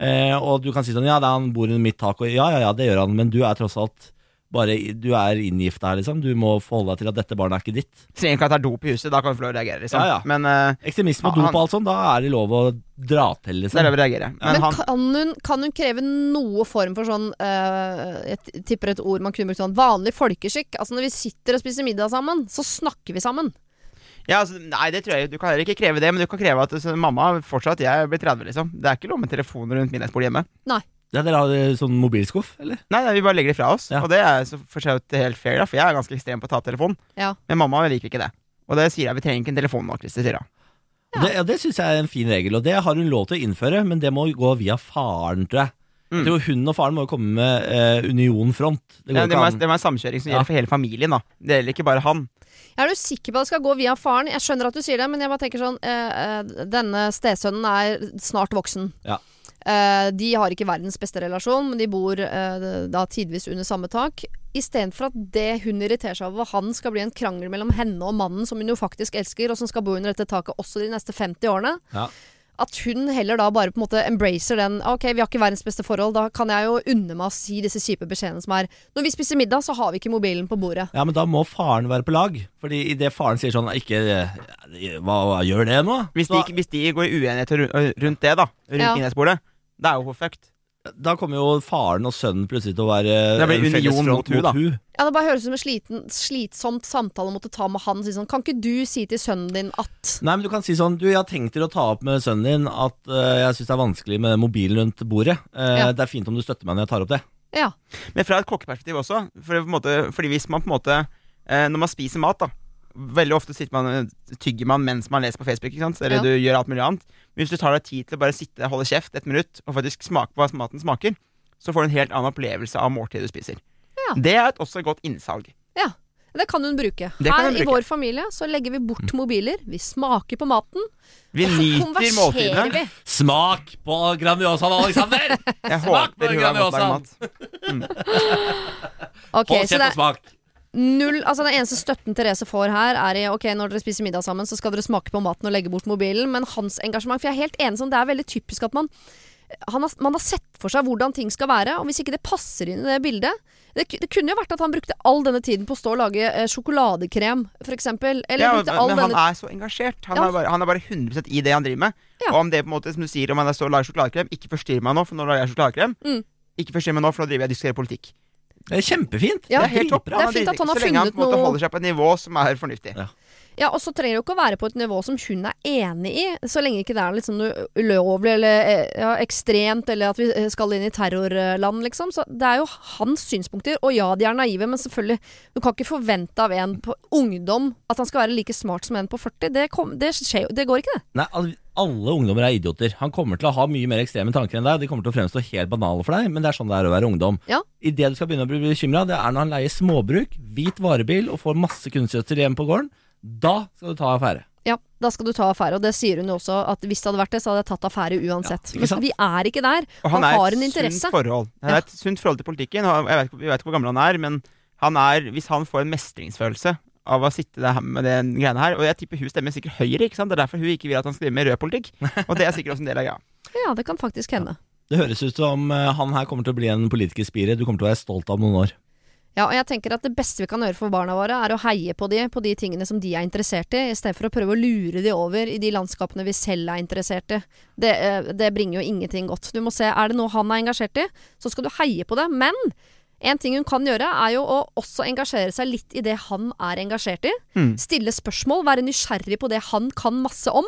Eh, og du kan si sånn ja, det er han bor under mitt tak, og ja, ja, ja, det gjør han, men du er tross alt bare Du er inngifta her, liksom. Du må forholde deg til at dette barnet er ikke ditt.
Trenger ikke at det er dop i huset, da kan du få lov å reagere, liksom.
Ja, ja.
Men uh,
Ekstremisme og dop og alt sånt, da er det lov å dra til,
det er
liksom.
lov å reagere. Men,
Men
han
kan hun, kan hun kreve noe form for sånn uh, Jeg tipper et ord man kunne brukt sånn vanlig folkeskikk. Altså Når vi sitter og spiser middag sammen, så snakker vi sammen.
Ja, altså, nei, det tror jeg Du kan heller ikke kreve det, men du kan kreve at så, mamma fortsatt Jeg blir 30, liksom. Det er ikke lov med telefon rundt middagsbordet hjemme. Nei.
Ja, dere har eh, sånn mobilskuff, eller?
Nei, nei, vi bare legger det fra oss.
Ja.
Og det er så for helt fair, da, for jeg er ganske ekstrem på å ta telefonen.
Ja.
Men mamma liker ikke det. Og det sier jeg, vi trenger ikke en telefon nå, Christer, sier hun.
Ja. Det, ja, det syns jeg er en fin regel, og det har hun lov til å innføre, men det må gå via faren, tror jeg.
Mm.
Jeg tror Hun og faren må jo komme med eh, union front. Det går
Ja, det, må, det må være en samkjøring som
Ja.
gjelder for hele familien, da. Det gjelder ikke bare han.
Er du sikker på at det skal gå via faren? Jeg skjønner at du sier det, men jeg bare tenker sånn eh, eh, Denne stesønnen er snart voksen.
Ja.
Eh, de har ikke verdens beste relasjon, men de bor eh, da tidvis under samme tak. Istedenfor at det hun irriterer seg over, han skal bli en krangel mellom henne og mannen som hun jo faktisk elsker, og som skal bo under dette taket også de neste 50 årene.
Ja.
At hun heller da bare på en måte embracer den Ok, vi har ikke verdens beste forhold, da kan jeg jo unne meg å si disse kjipe beskjedene som er Når vi spiser middag, så har vi ikke mobilen på bordet.
Ja, men da må faren være på lag. Fordi idet faren sier sånn Ikke hva, hva gjør det nå?
Hvis de, hvis de går i uenighet rundt det, da, rundt
Ja.
middagsbordet, det er jo for fucked.
Da kommer jo faren og sønnen plutselig til å være
Det blir
en
union mot hun, da.
Ja, Det bare høres ut som en sliten, slitsomt samtale å måtte ta med han. Si sånn, kan ikke du si til sønnen din at
Nei, men du kan si sånn Du, jeg har tenkt til å ta opp med sønnen din at uh, jeg syns det er vanskelig med mobilen rundt bordet. Uh,
Ja.
Det er fint om du støtter meg når jeg tar opp det.
Ja.
Men fra et kokkeperspektiv også. For på en måte, fordi hvis man på en måte uh, Når man spiser mat, da Veldig ofte sitter man, eh, tygger man mens man leser på Facebook, ikke sant? eller
Ja.
du gjør alt mulig annet. Men hvis du tar deg tid til å bare sitte, holde kjeft et minutt og faktisk smake på hva maten smaker, så får du en helt annen opplevelse av måltidet du spiser.
Ja.
Det er et, også et godt innsalg.
ja. Det kan hun bruke.
Det kan
Her
hun
i vår familie så legger vi bort mobiler. Vi smaker på maten.
Vi nyter måltidene.
Smak på Grandiosaen, Alexander!
Jeg
Smak på Grandiosaen.
Mm.
Okay,
Hold kjeft og smak.
Null Altså Den eneste støtten Therese får her, er i ok, når dere spiser middag sammen, så skal dere smake på maten og legge bort mobilen. Men hans engasjement For jeg er helt enig sånn, det er veldig typisk at man han har, man har sett for seg hvordan ting skal være, og hvis ikke det passer inn i det bildet Det, det kunne jo vært at han brukte all denne tiden på å stå og lage eh, sjokoladekrem, f.eks. Eller
Ja,
brukte
men,
all
men han er så engasjert. Han,
Ja.
er bare, han er bare 100 i det han driver med.
Ja.
Og om det på en måte, som du sier, om han står og lager sjokoladekrem, ikke forstyrr meg nå, for nå lager jeg sjokoladekrem.
Mm.
Ikke forstyrr meg nå, for nå driver jeg og diskuterer politikk.
Det er kjempefint.
Ja.
det er helt topp.
Det er fint at han har funnet noe
så lenge han på en måte
noe-
holder seg på et nivå som er fornuftig.
Ja.
Ja, og så trenger det jo ikke å være på et nivå som hun er enig i, så lenge ikke det er litt sånn ulovlig eller eh, ja, ekstremt, eller at vi eh, skal inn i terrorland, liksom. Så det er jo hans synspunkter. Og ja, de er naive, men selvfølgelig, du kan ikke forvente av en på ungdom at han skal være like smart som en på 40. Det, kom, det, skjer, det går ikke, det.
Nei, al- alle ungdommer er idioter. Han kommer til å ha mye mer ekstreme tanker enn deg. De kommer til å fremstå helt banale for deg, men det er sånn det er å være ungdom.
Ja.
Idet du skal begynne å bli bekymra, det er når han leier småbruk, hvit varebil og får masse kunstgjødsel hjemme på gården. Da skal du ta affære.
Ja, da skal du ta affære. Og det sier hun jo også, at hvis det hadde vært det, så hadde jeg tatt affære uansett.
Ja,
Men vi er ikke der.
Og
Han,
han,
har en interesse.
forhold. Han
Ja.
er et sunt forhold til politikken. Jeg vet, ikke- vi vet ikke hvor gammel han er, men han er, hvis han får en mestringsfølelse av å sitte der med den greiene her Og jeg tipper hun stemmer sikkert Høyre, ikke sant? Det er derfor hun ikke vil at han skal drive med rød politikk. Og det er sikkert også en del av greia.
Ja, det kan faktisk hende.
Det høres ut som eh, han her kommer til å bli en politisk spire du kommer til å være stolt av om noen år.
Ja, og jeg tenker at det beste vi kan gjøre for barna våre, er å heie på de, på de tingene som de er interessert i, i stedet for å prøve å lure de over i de landskapene vi selv er interessert i. Det, eh, det bringer jo ingenting godt. Du må se, er det noe han er engasjert i, så skal du heie på det. Men en ting hun kan gjøre, er jo å også engasjere seg litt i det han er engasjert i.
Mm.
Stille spørsmål, være nysgjerrig på det han kan masse om.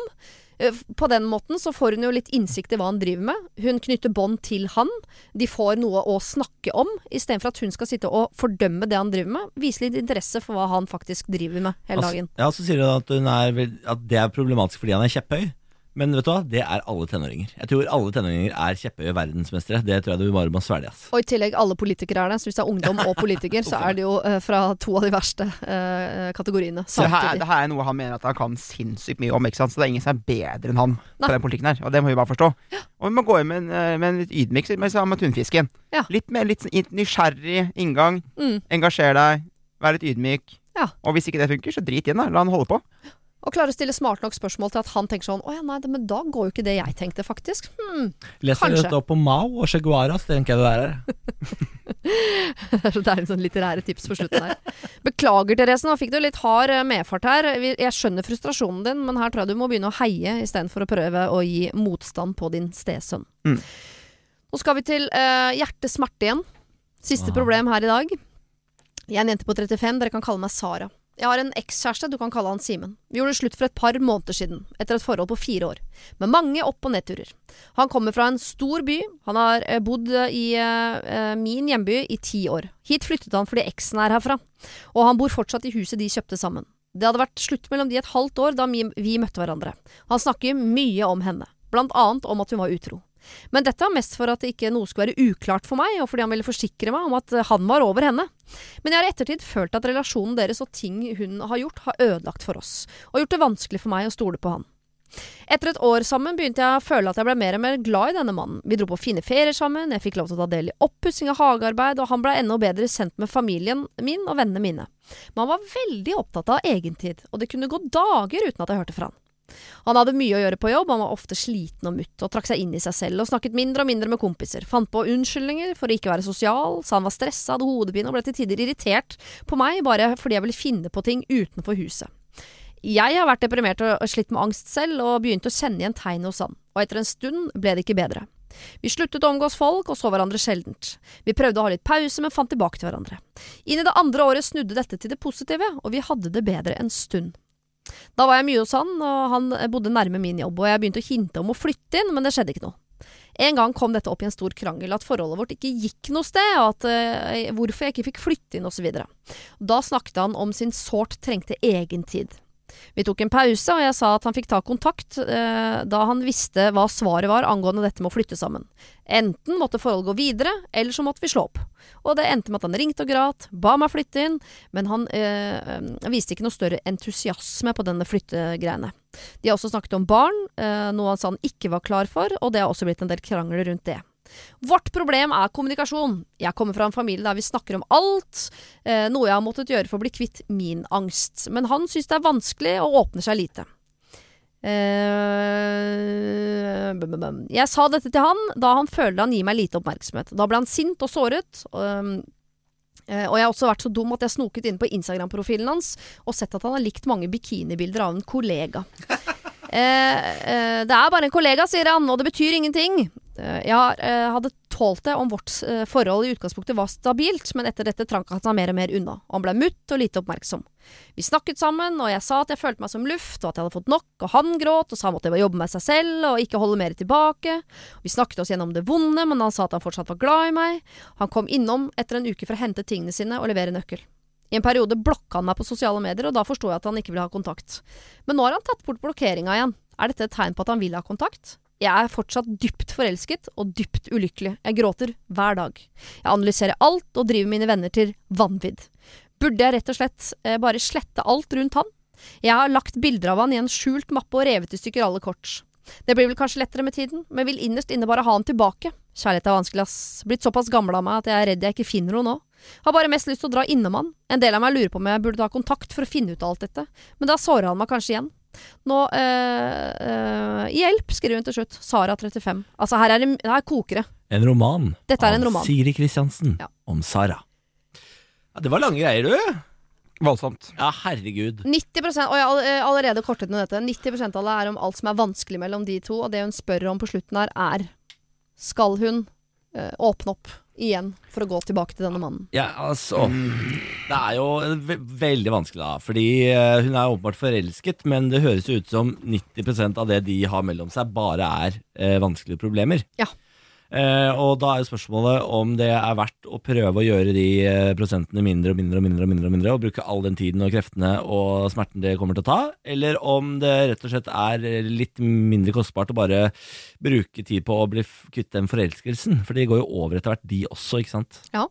Eh, På den måten så får hun jo litt innsikt i hva han driver med. Hun knytter bånd til han. De får noe å snakke om, istedenfor at hun skal sitte og fordømme det han driver med. Vise litt interesse for hva han faktisk driver med hele
Altså,
dagen.
ja, så sier hun at, hun er, at det er problematisk fordi han er kjepphøy. Men vet du hva, det er alle tenåringer. Jeg tror alle tenåringer er kjepphøye verdensmestere. Det tror jeg du bare må svelge. ass.
Og i tillegg alle politikere er det. Så hvis det er ungdom og politiker, så er det jo eh, fra to av de verste eh, kategoriene
Så det her, det her er noe han mener at han kan sinnssykt mye om, ikke sant? så det er ingen som er bedre enn han
Nei.
på den politikken her. Og det må vi bare forstå. Og vi må gå inn med en, eh, med en litt ydmyk med tunfisken.
Ja.
Litt mer litt nysgjerrig inngang.
Mm.
Engasjer deg. Vær litt ydmyk.
Ja.
Og hvis ikke det funker, så drit i den. da La han holde på.
Og klare å stille smart nok spørsmål til at han tenker sånn Å ja, nei, det, men da går jo ikke det jeg tenkte, faktisk. Hm,
Leser
Kanskje.
dette opp på Mao og Che Guevara, så tenker jeg det der her.
Det er en sånn litterære tips på slutten her. Beklager, Therese. Nå fikk du litt hard eh, medfart her. Jeg skjønner frustrasjonen din, men her tror jeg du må begynne å heie istedenfor å prøve å gi motstand på din stesønn.
Mm.
Nå skal vi til uh, hjertesmerte igjen. Siste
wow.
problem her i dag. Jeg er en jente på 35. Dere kan kalle meg Sara. Jeg har en ekskjæreste, du kan kalle han Simen. Vi gjorde det slutt for et par måneder siden, etter et forhold på fire år. Med mange opp- og nedturer. Han kommer fra en stor by. Han har eh, bodd eh, i eh, min hjemby i ti år. Hit flyttet han fordi eksen er herfra. Og han bor fortsatt i huset de kjøpte sammen. Det hadde vært slutt mellom de et halvt år da vi møtte hverandre. Han snakker mye om henne, blant annet om at hun var utro. Men dette var mest for at ikke noe skulle være uklart for meg, og fordi han ville forsikre meg om at eh, han var over henne. Men jeg har i ettertid følt at relasjonen deres og ting hun har gjort, har ødelagt for oss, og gjort det vanskelig for meg å stole på han. Etter et år sammen begynte jeg å føle at jeg ble mer og mer glad i denne mannen. Vi dro på fine ferier sammen, jeg fikk lov til å ta del i oppussing av hagearbeid, og han ble enda bedre sendt med familien min og vennene mine. Men han var veldig opptatt av egentid, og det kunne gå dager uten at jeg hørte fra han. Han hadde mye å gjøre på jobb, han var ofte sliten og mutt, og trakk seg inn i seg selv og snakket mindre og mindre med kompiser, fant på unnskyldninger for å ikke være sosial, sa han var stressa, hadde hodepine og ble til tider irritert på meg bare fordi jeg ville finne på ting utenfor huset. Jeg har vært deprimert og slitt med angst selv, og begynte å kjenne igjen tegnet hos han, og etter en stund ble det ikke bedre. Vi sluttet å omgås folk og så hverandre sjeldent. Vi prøvde å ha litt pause, men fant tilbake til hverandre. Inn i det andre året snudde dette til det positive, og vi hadde det bedre en stund. Da var jeg mye hos han, og han bodde nærme min jobb, og jeg begynte å hinte om å flytte inn, men det skjedde ikke noe. En gang kom dette opp i en stor krangel, at forholdet vårt ikke gikk noe sted, og at, uh, hvorfor jeg ikke fikk flytte inn, osv. Da snakket han om sin sårt trengte egentid. Vi tok en pause, og jeg sa at han fikk ta kontakt eh, da han visste hva svaret var angående dette med å flytte sammen. Enten måtte forholdet gå videre, eller så måtte vi slå opp. Og det endte med at han ringte og grat, ba meg flytte inn, men han eh, viste ikke noe større entusiasme på denne flyttegreiene. De har også snakket om barn, eh, noe han sa han ikke var klar for, og det har også blitt en del krangler rundt det. Vårt problem er kommunikasjon. Jeg kommer fra en familie der vi snakker om alt, eh, noe jeg har måttet gjøre for å bli kvitt min angst. Men han syns det er vanskelig og åpner seg lite. Eh, jeg sa dette til han da han følte han gir meg lite oppmerksomhet. Da ble han sint og såret. Eh, og jeg har også vært så dum at jeg snoket inn på Instagram-profilen hans og sett at han har likt mange bikinibilder av en kollega. Eh, eh, det er bare en kollega, sier han, og det betyr ingenting. Eh, jeg hadde tålt det om vårt forhold i utgangspunktet var stabilt, men etter dette trank han seg mer og mer unna. Han ble mutt og lite oppmerksom. Vi snakket sammen, og jeg sa at jeg følte meg som luft, og at jeg hadde fått nok, og han gråt og sa han måtte jobbe med seg selv og ikke holde mer tilbake. Vi snakket oss gjennom det vonde, men han sa at han fortsatt var glad i meg. Han kom innom etter en uke for å hente tingene sine og levere nøkkel. I en periode blokka han meg på sosiale medier, og da forsto jeg at han ikke ville ha kontakt. Men nå har han tatt bort blokkeringa igjen. Er dette et tegn på at han vil ha kontakt? Jeg er fortsatt dypt forelsket og dypt ulykkelig. Jeg gråter hver dag. Jeg analyserer alt og driver mine venner til vanvidd. Burde jeg rett og slett eh, bare slette alt rundt han? Jeg har lagt bilder av han i en skjult mappe og revet i stykker alle kort. Det blir vel kanskje lettere med tiden, men vil innerst inne bare ha han tilbake. Kjærlighet er vanskelig, ass. Blitt såpass gammel av meg at jeg er redd jeg ikke finner noe nå. Har bare mest lyst til å dra innom han. En del av meg lurer på om jeg burde ta kontakt for å finne ut av alt dette, men da sårer han meg kanskje igjen. Nå øh, øh, Hjelp, skriver hun til slutt. Sara 35. Altså, her, er det, her koker det.
En roman
Dette er en
av
roman.
Siri Kristiansen
Ja.
om Sara. Ja, det var lange greier, du.
Voldsomt.
Ja, herregud.
90 Og jeg har eh, allerede kortet ned dette. 90 av det er om alt som er vanskelig mellom de to, og det hun spør om på slutten her, er Skal hun eh, åpne opp igjen for å gå tilbake til denne mannen?
Ja, altså Det er jo ve veldig vanskelig, da. Fordi eh, hun er åpenbart forelsket, men det høres jo ut som 90% av det de har mellom seg, bare er eh, vanskelige problemer.
Ja.
Eh, og da er jo spørsmålet om det er verdt å prøve å gjøre de eh, prosentene mindre og mindre og mindre og mindre, og mindre Og bruke all den tiden og kreftene og smerten det kommer til å ta, eller om det rett og slett er litt mindre kostbart å bare bruke tid på å bli f- kvitt den forelskelsen. For de går jo over etter hvert, de også, ikke sant.
Ja.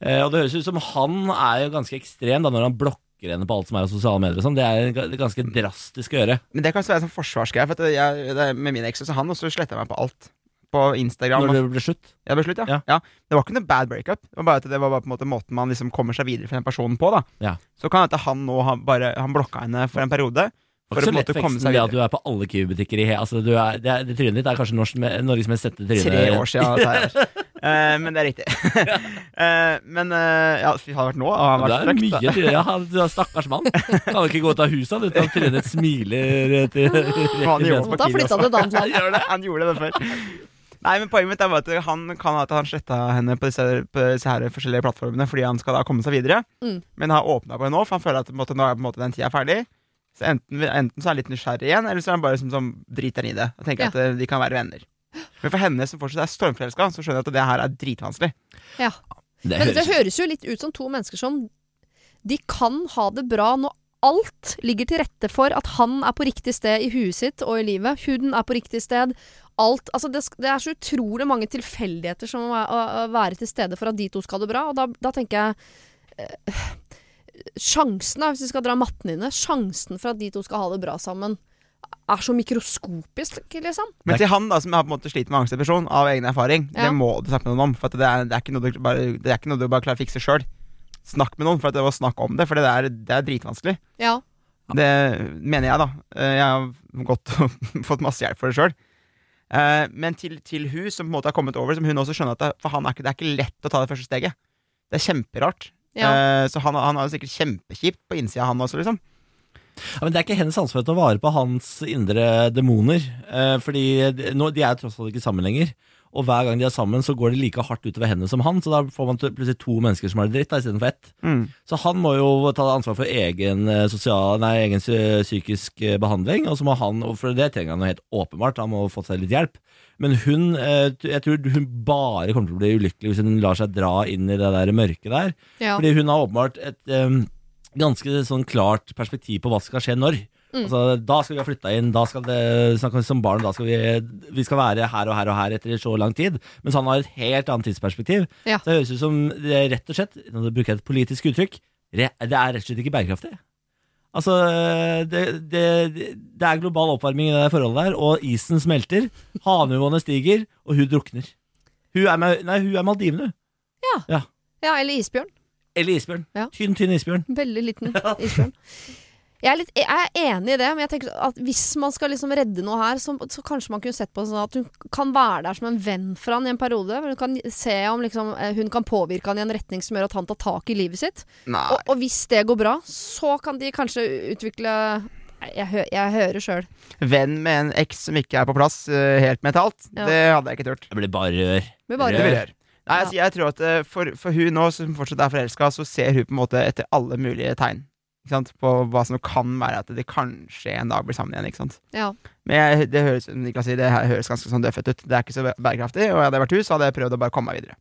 Eh, og det høres ut som han er jo ganske ekstrem da når han blokker henne på alt som er av sosiale medier. og sånn. Det er ganske drastisk å gjøre.
Men det kan også være sånn forsvarsgreie. For jeg, det, med min eks så han også sletta meg på alt. På Instagram.
Når det ble slutt.
Ja, det ble slutt, ja.
Ja.
ja. Det var ikke noe bad breakup. Det var bare det var bare på en måte måten man liksom kommer seg videre fra den personen på. da
Ja.
Så kan hende han nå har bare Han blokka henne for en periode.
Det
For
er så lett veksten det at du er på alle Kiwi-butikker i he... Altså, du er, det, er, det trynet ditt er kanskje norsk, Norges mest sette tryne.
Tre år siden. Altså, uh, men det er riktig. uh, men uh, ja, fy, har det vært nå? Har vært
Det er
frekt,
mye tryne. Ja, han- du er stakkars mann. Kan ikke gå ut av huset uten at trynet smiler til til, til,
Han gjorde
fjeset.
Da flytta du et annet land.
Han gjorde det før. Nei, men Poenget mitt er bare at han kan ha at han sletta henne på disse, på disse her forskjellige plattformene fordi han skal da komme seg videre.
Mm.
Men har åpna på henne nå, for han føler at på en måte, nå er på en måte den tida ferdig. Så enten, enten så er han litt nysgjerrig igjen, eller så er han bare som, som driter i det. Og tenker
Ja.
at eh, de kan være venner. Men for henne som fortsatt er stormforelska, så skjønner jeg at det her er dritvanskelig.
Ja.
Det
Men det
høres
høres jo litt ut som to mennesker som De kan ha det bra når alt ligger til rette for at han er på riktig sted i huet sitt og i livet. Huden er på riktig sted. Alt Altså, det, det er så utrolig mange tilfeldigheter som må være til stede for at de to skal ha det bra. Og da, da tenker jeg eh, Sjansen, hvis vi skal dra matten inne, sjansen for at de to skal ha det bra sammen, er så mikroskopisk, liksom.
Men til han da som har på en måte slitt med angstdepresjon av egen erfaring,
Ja.
det må du snakke med noen om. For at det, er, det, er ikke noe du bare, det er ikke noe du bare klarer å fikse sjøl. Snakk med noen, for at det var snakk om det, for det er, det er dritvanskelig.
Ja.
Det mener jeg, da. Eh, Jeg har gått og fått masse hjelp for det sjøl. Men til, til hun som på en måte har kommet over, som hun også skjønner at det, for han er ikke, det er ikke lett å ta det første steget. Det er kjemperart.
ja.
Uh, Så han, han har det sikkert kjempekjipt på innsida, han også, liksom.
Ja, men Det er ikke hennes ansvar å ta vare på hans indre demoner. Eh, fordi de, nå, de er tross alt ikke sammen lenger. Og hver gang de er sammen, så går det like hardt utover henne som han. Så da får man plutselig to mennesker som har det dritt, da, istedenfor ett.
Mm.
Så han må jo ta ansvar for egen, eh, sosial, nei, egen psykisk eh, behandling. Og så må han, for det trenger han jo helt åpenbart, han må få seg litt hjelp. Men hun, eh, jeg tror hun bare kommer til å bli ulykkelig hvis hun lar seg dra inn i det der mørket der.
ja.
Fordi hun har åpenbart et, um, ganske sånn klart perspektiv på hva som skal skje når.
Mm.
Altså, da skal vi ha flytta inn, da skal det som barn, da skal vi, vi skal være her og her og her etter så lang tid. Mens han har et helt annet tidsperspektiv.
Ja.
Så det høres ut som det er rett og slett, nå bruker jeg et politisk uttrykk, det er rett og slett ikke bærekraftig. Altså, det, det, det er global oppvarming i det forholdet der, og isen smelter, havnivåene stiger, og hun drukner. Hun er, med, nei, hun er Maldivene, hun.
Ja, eller isbjørn.
Eller isbjørn.
Ja.
Tynn, tynn isbjørn.
Veldig liten isbjørn. Jeg er, litt, jeg er enig i det, men jeg tenker at hvis man skal liksom redde noe her, så, så kanskje man kunne sett på sånn at hun kan være der som en venn for han i en periode. Men Hun kan se om liksom, eh, hun kan påvirke han i en retning som gjør at han tar tak i livet sitt. Og, og hvis det går bra, så kan de kanskje utvikle Jeg, hø jeg hører sjøl.
Venn med en eks som ikke er på plass eh, helt mentalt,
Ja.
det hadde jeg ikke turt.
Det blir bare rør.
Det
Det
bare
rør. jeg. Nei, altså, jeg tror at eh, for, for hun nå, som fortsatt er forelska, så ser hun på en måte etter alle mulige tegn. På hva som kan være at de kanskje en dag blir sammen igjen. Ikke sant?
Ja.
Men jeg, det høres Niklas det høres ganske sånn døffet ut. Det er ikke så bærekraftig. Og hadde jeg vært hun, så hadde jeg prøvd å bare komme meg videre.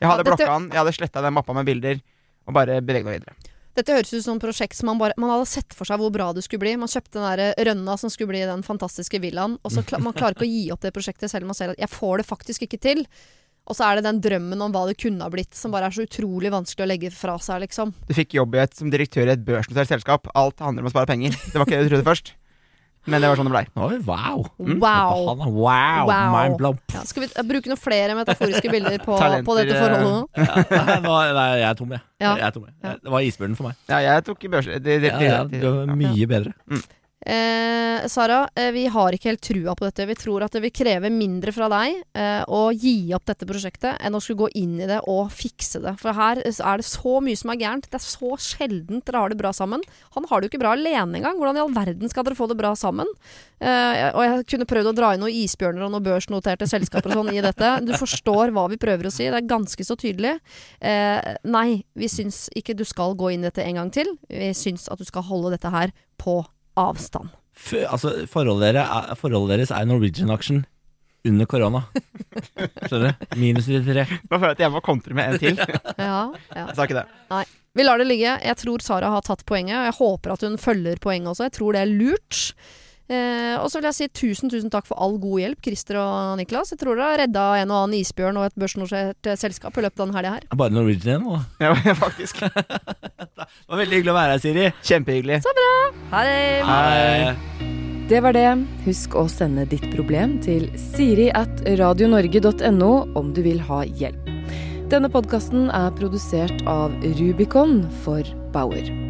Jeg hadde
Ja, dette-
blokka han, jeg hadde sletta den mappa med bilder, og bare beveget meg videre.
Dette høres ut som et prosjekt som man, bare, man hadde sett for seg hvor bra det skulle bli. Man kjøpte den der rønna som skulle bli den fantastiske villaen, og så kla man klarer ikke å gi opp det prosjektet selv om man ser at 'jeg får det faktisk ikke til'. Og så er det den drømmen om hva det kunne ha blitt, som bare er så utrolig vanskelig å legge fra seg, liksom.
Du fikk jobb i et, som direktør i et børsnotert selskap. Alt handler om å spare penger. Det var ikke det du trodde først. Men det var sånn det blei.
Oi, wow.
Wow.
Er- wow.
Wow.
Mind blown.
Ja, skal vi eh, bruke noen flere metaforiske bilder på,
Talenter,
på dette forholdet nå?
Ja, nei, nei, jeg er tom, jeg.
Ja.
jeg er tom, jeg.
Ja.
Det var isbjørnen for meg.
Ja, jeg tok børs... Det, det, det,
Ja, ja, det var mye bedre.
Eh, Sara, eh, vi har ikke helt trua på dette. Vi tror at det vil kreve mindre fra deg eh, å gi opp dette prosjektet enn å skulle gå inn i det og fikse det. For her er det så mye som er gærent. Det er så sjeldent dere har det bra sammen. Han har det jo ikke bra alene engang. Hvordan i all verden skal dere få det bra sammen? Eh, og jeg kunne prøvd å dra inn noen isbjørner og noen børsnoterte selskaper og sånn i dette. Du forstår hva vi prøver å si. Det er ganske så tydelig. Eh, nei, vi syns ikke du skal gå inn i dette en gang til. Vi syns at du skal holde dette her på avstand.
F altså, forholdet, dere er, forholdet deres er Norwegian-aksjen under korona. Skjønner du? Minus 33.
Nå føler jeg at jeg må kontre med en til.
Ja, ja.
Jeg sa ikke det.
Vi lar det ligge. Jeg tror Sara har tatt poenget, og jeg håper at hun følger poenget også. Jeg tror det er lurt. Eh, og så vil jeg si tusen, tusen takk for all god hjelp, Christer og Niklas. Jeg tror dere har redda en og annen isbjørn og et børsnotert eh, selskap i løpet av denne helga her.
Er Bare Norwegian igjen nå.
Ja, faktisk.
Det var veldig hyggelig å være her, Siri.
Kjempehyggelig. Så bra.
Ha det!
Hei.
Det var det. Husk å sende ditt problem til siri at radionorge.no om du vil ha hjelp. Denne podkasten er produsert av Rubicon for Bauer.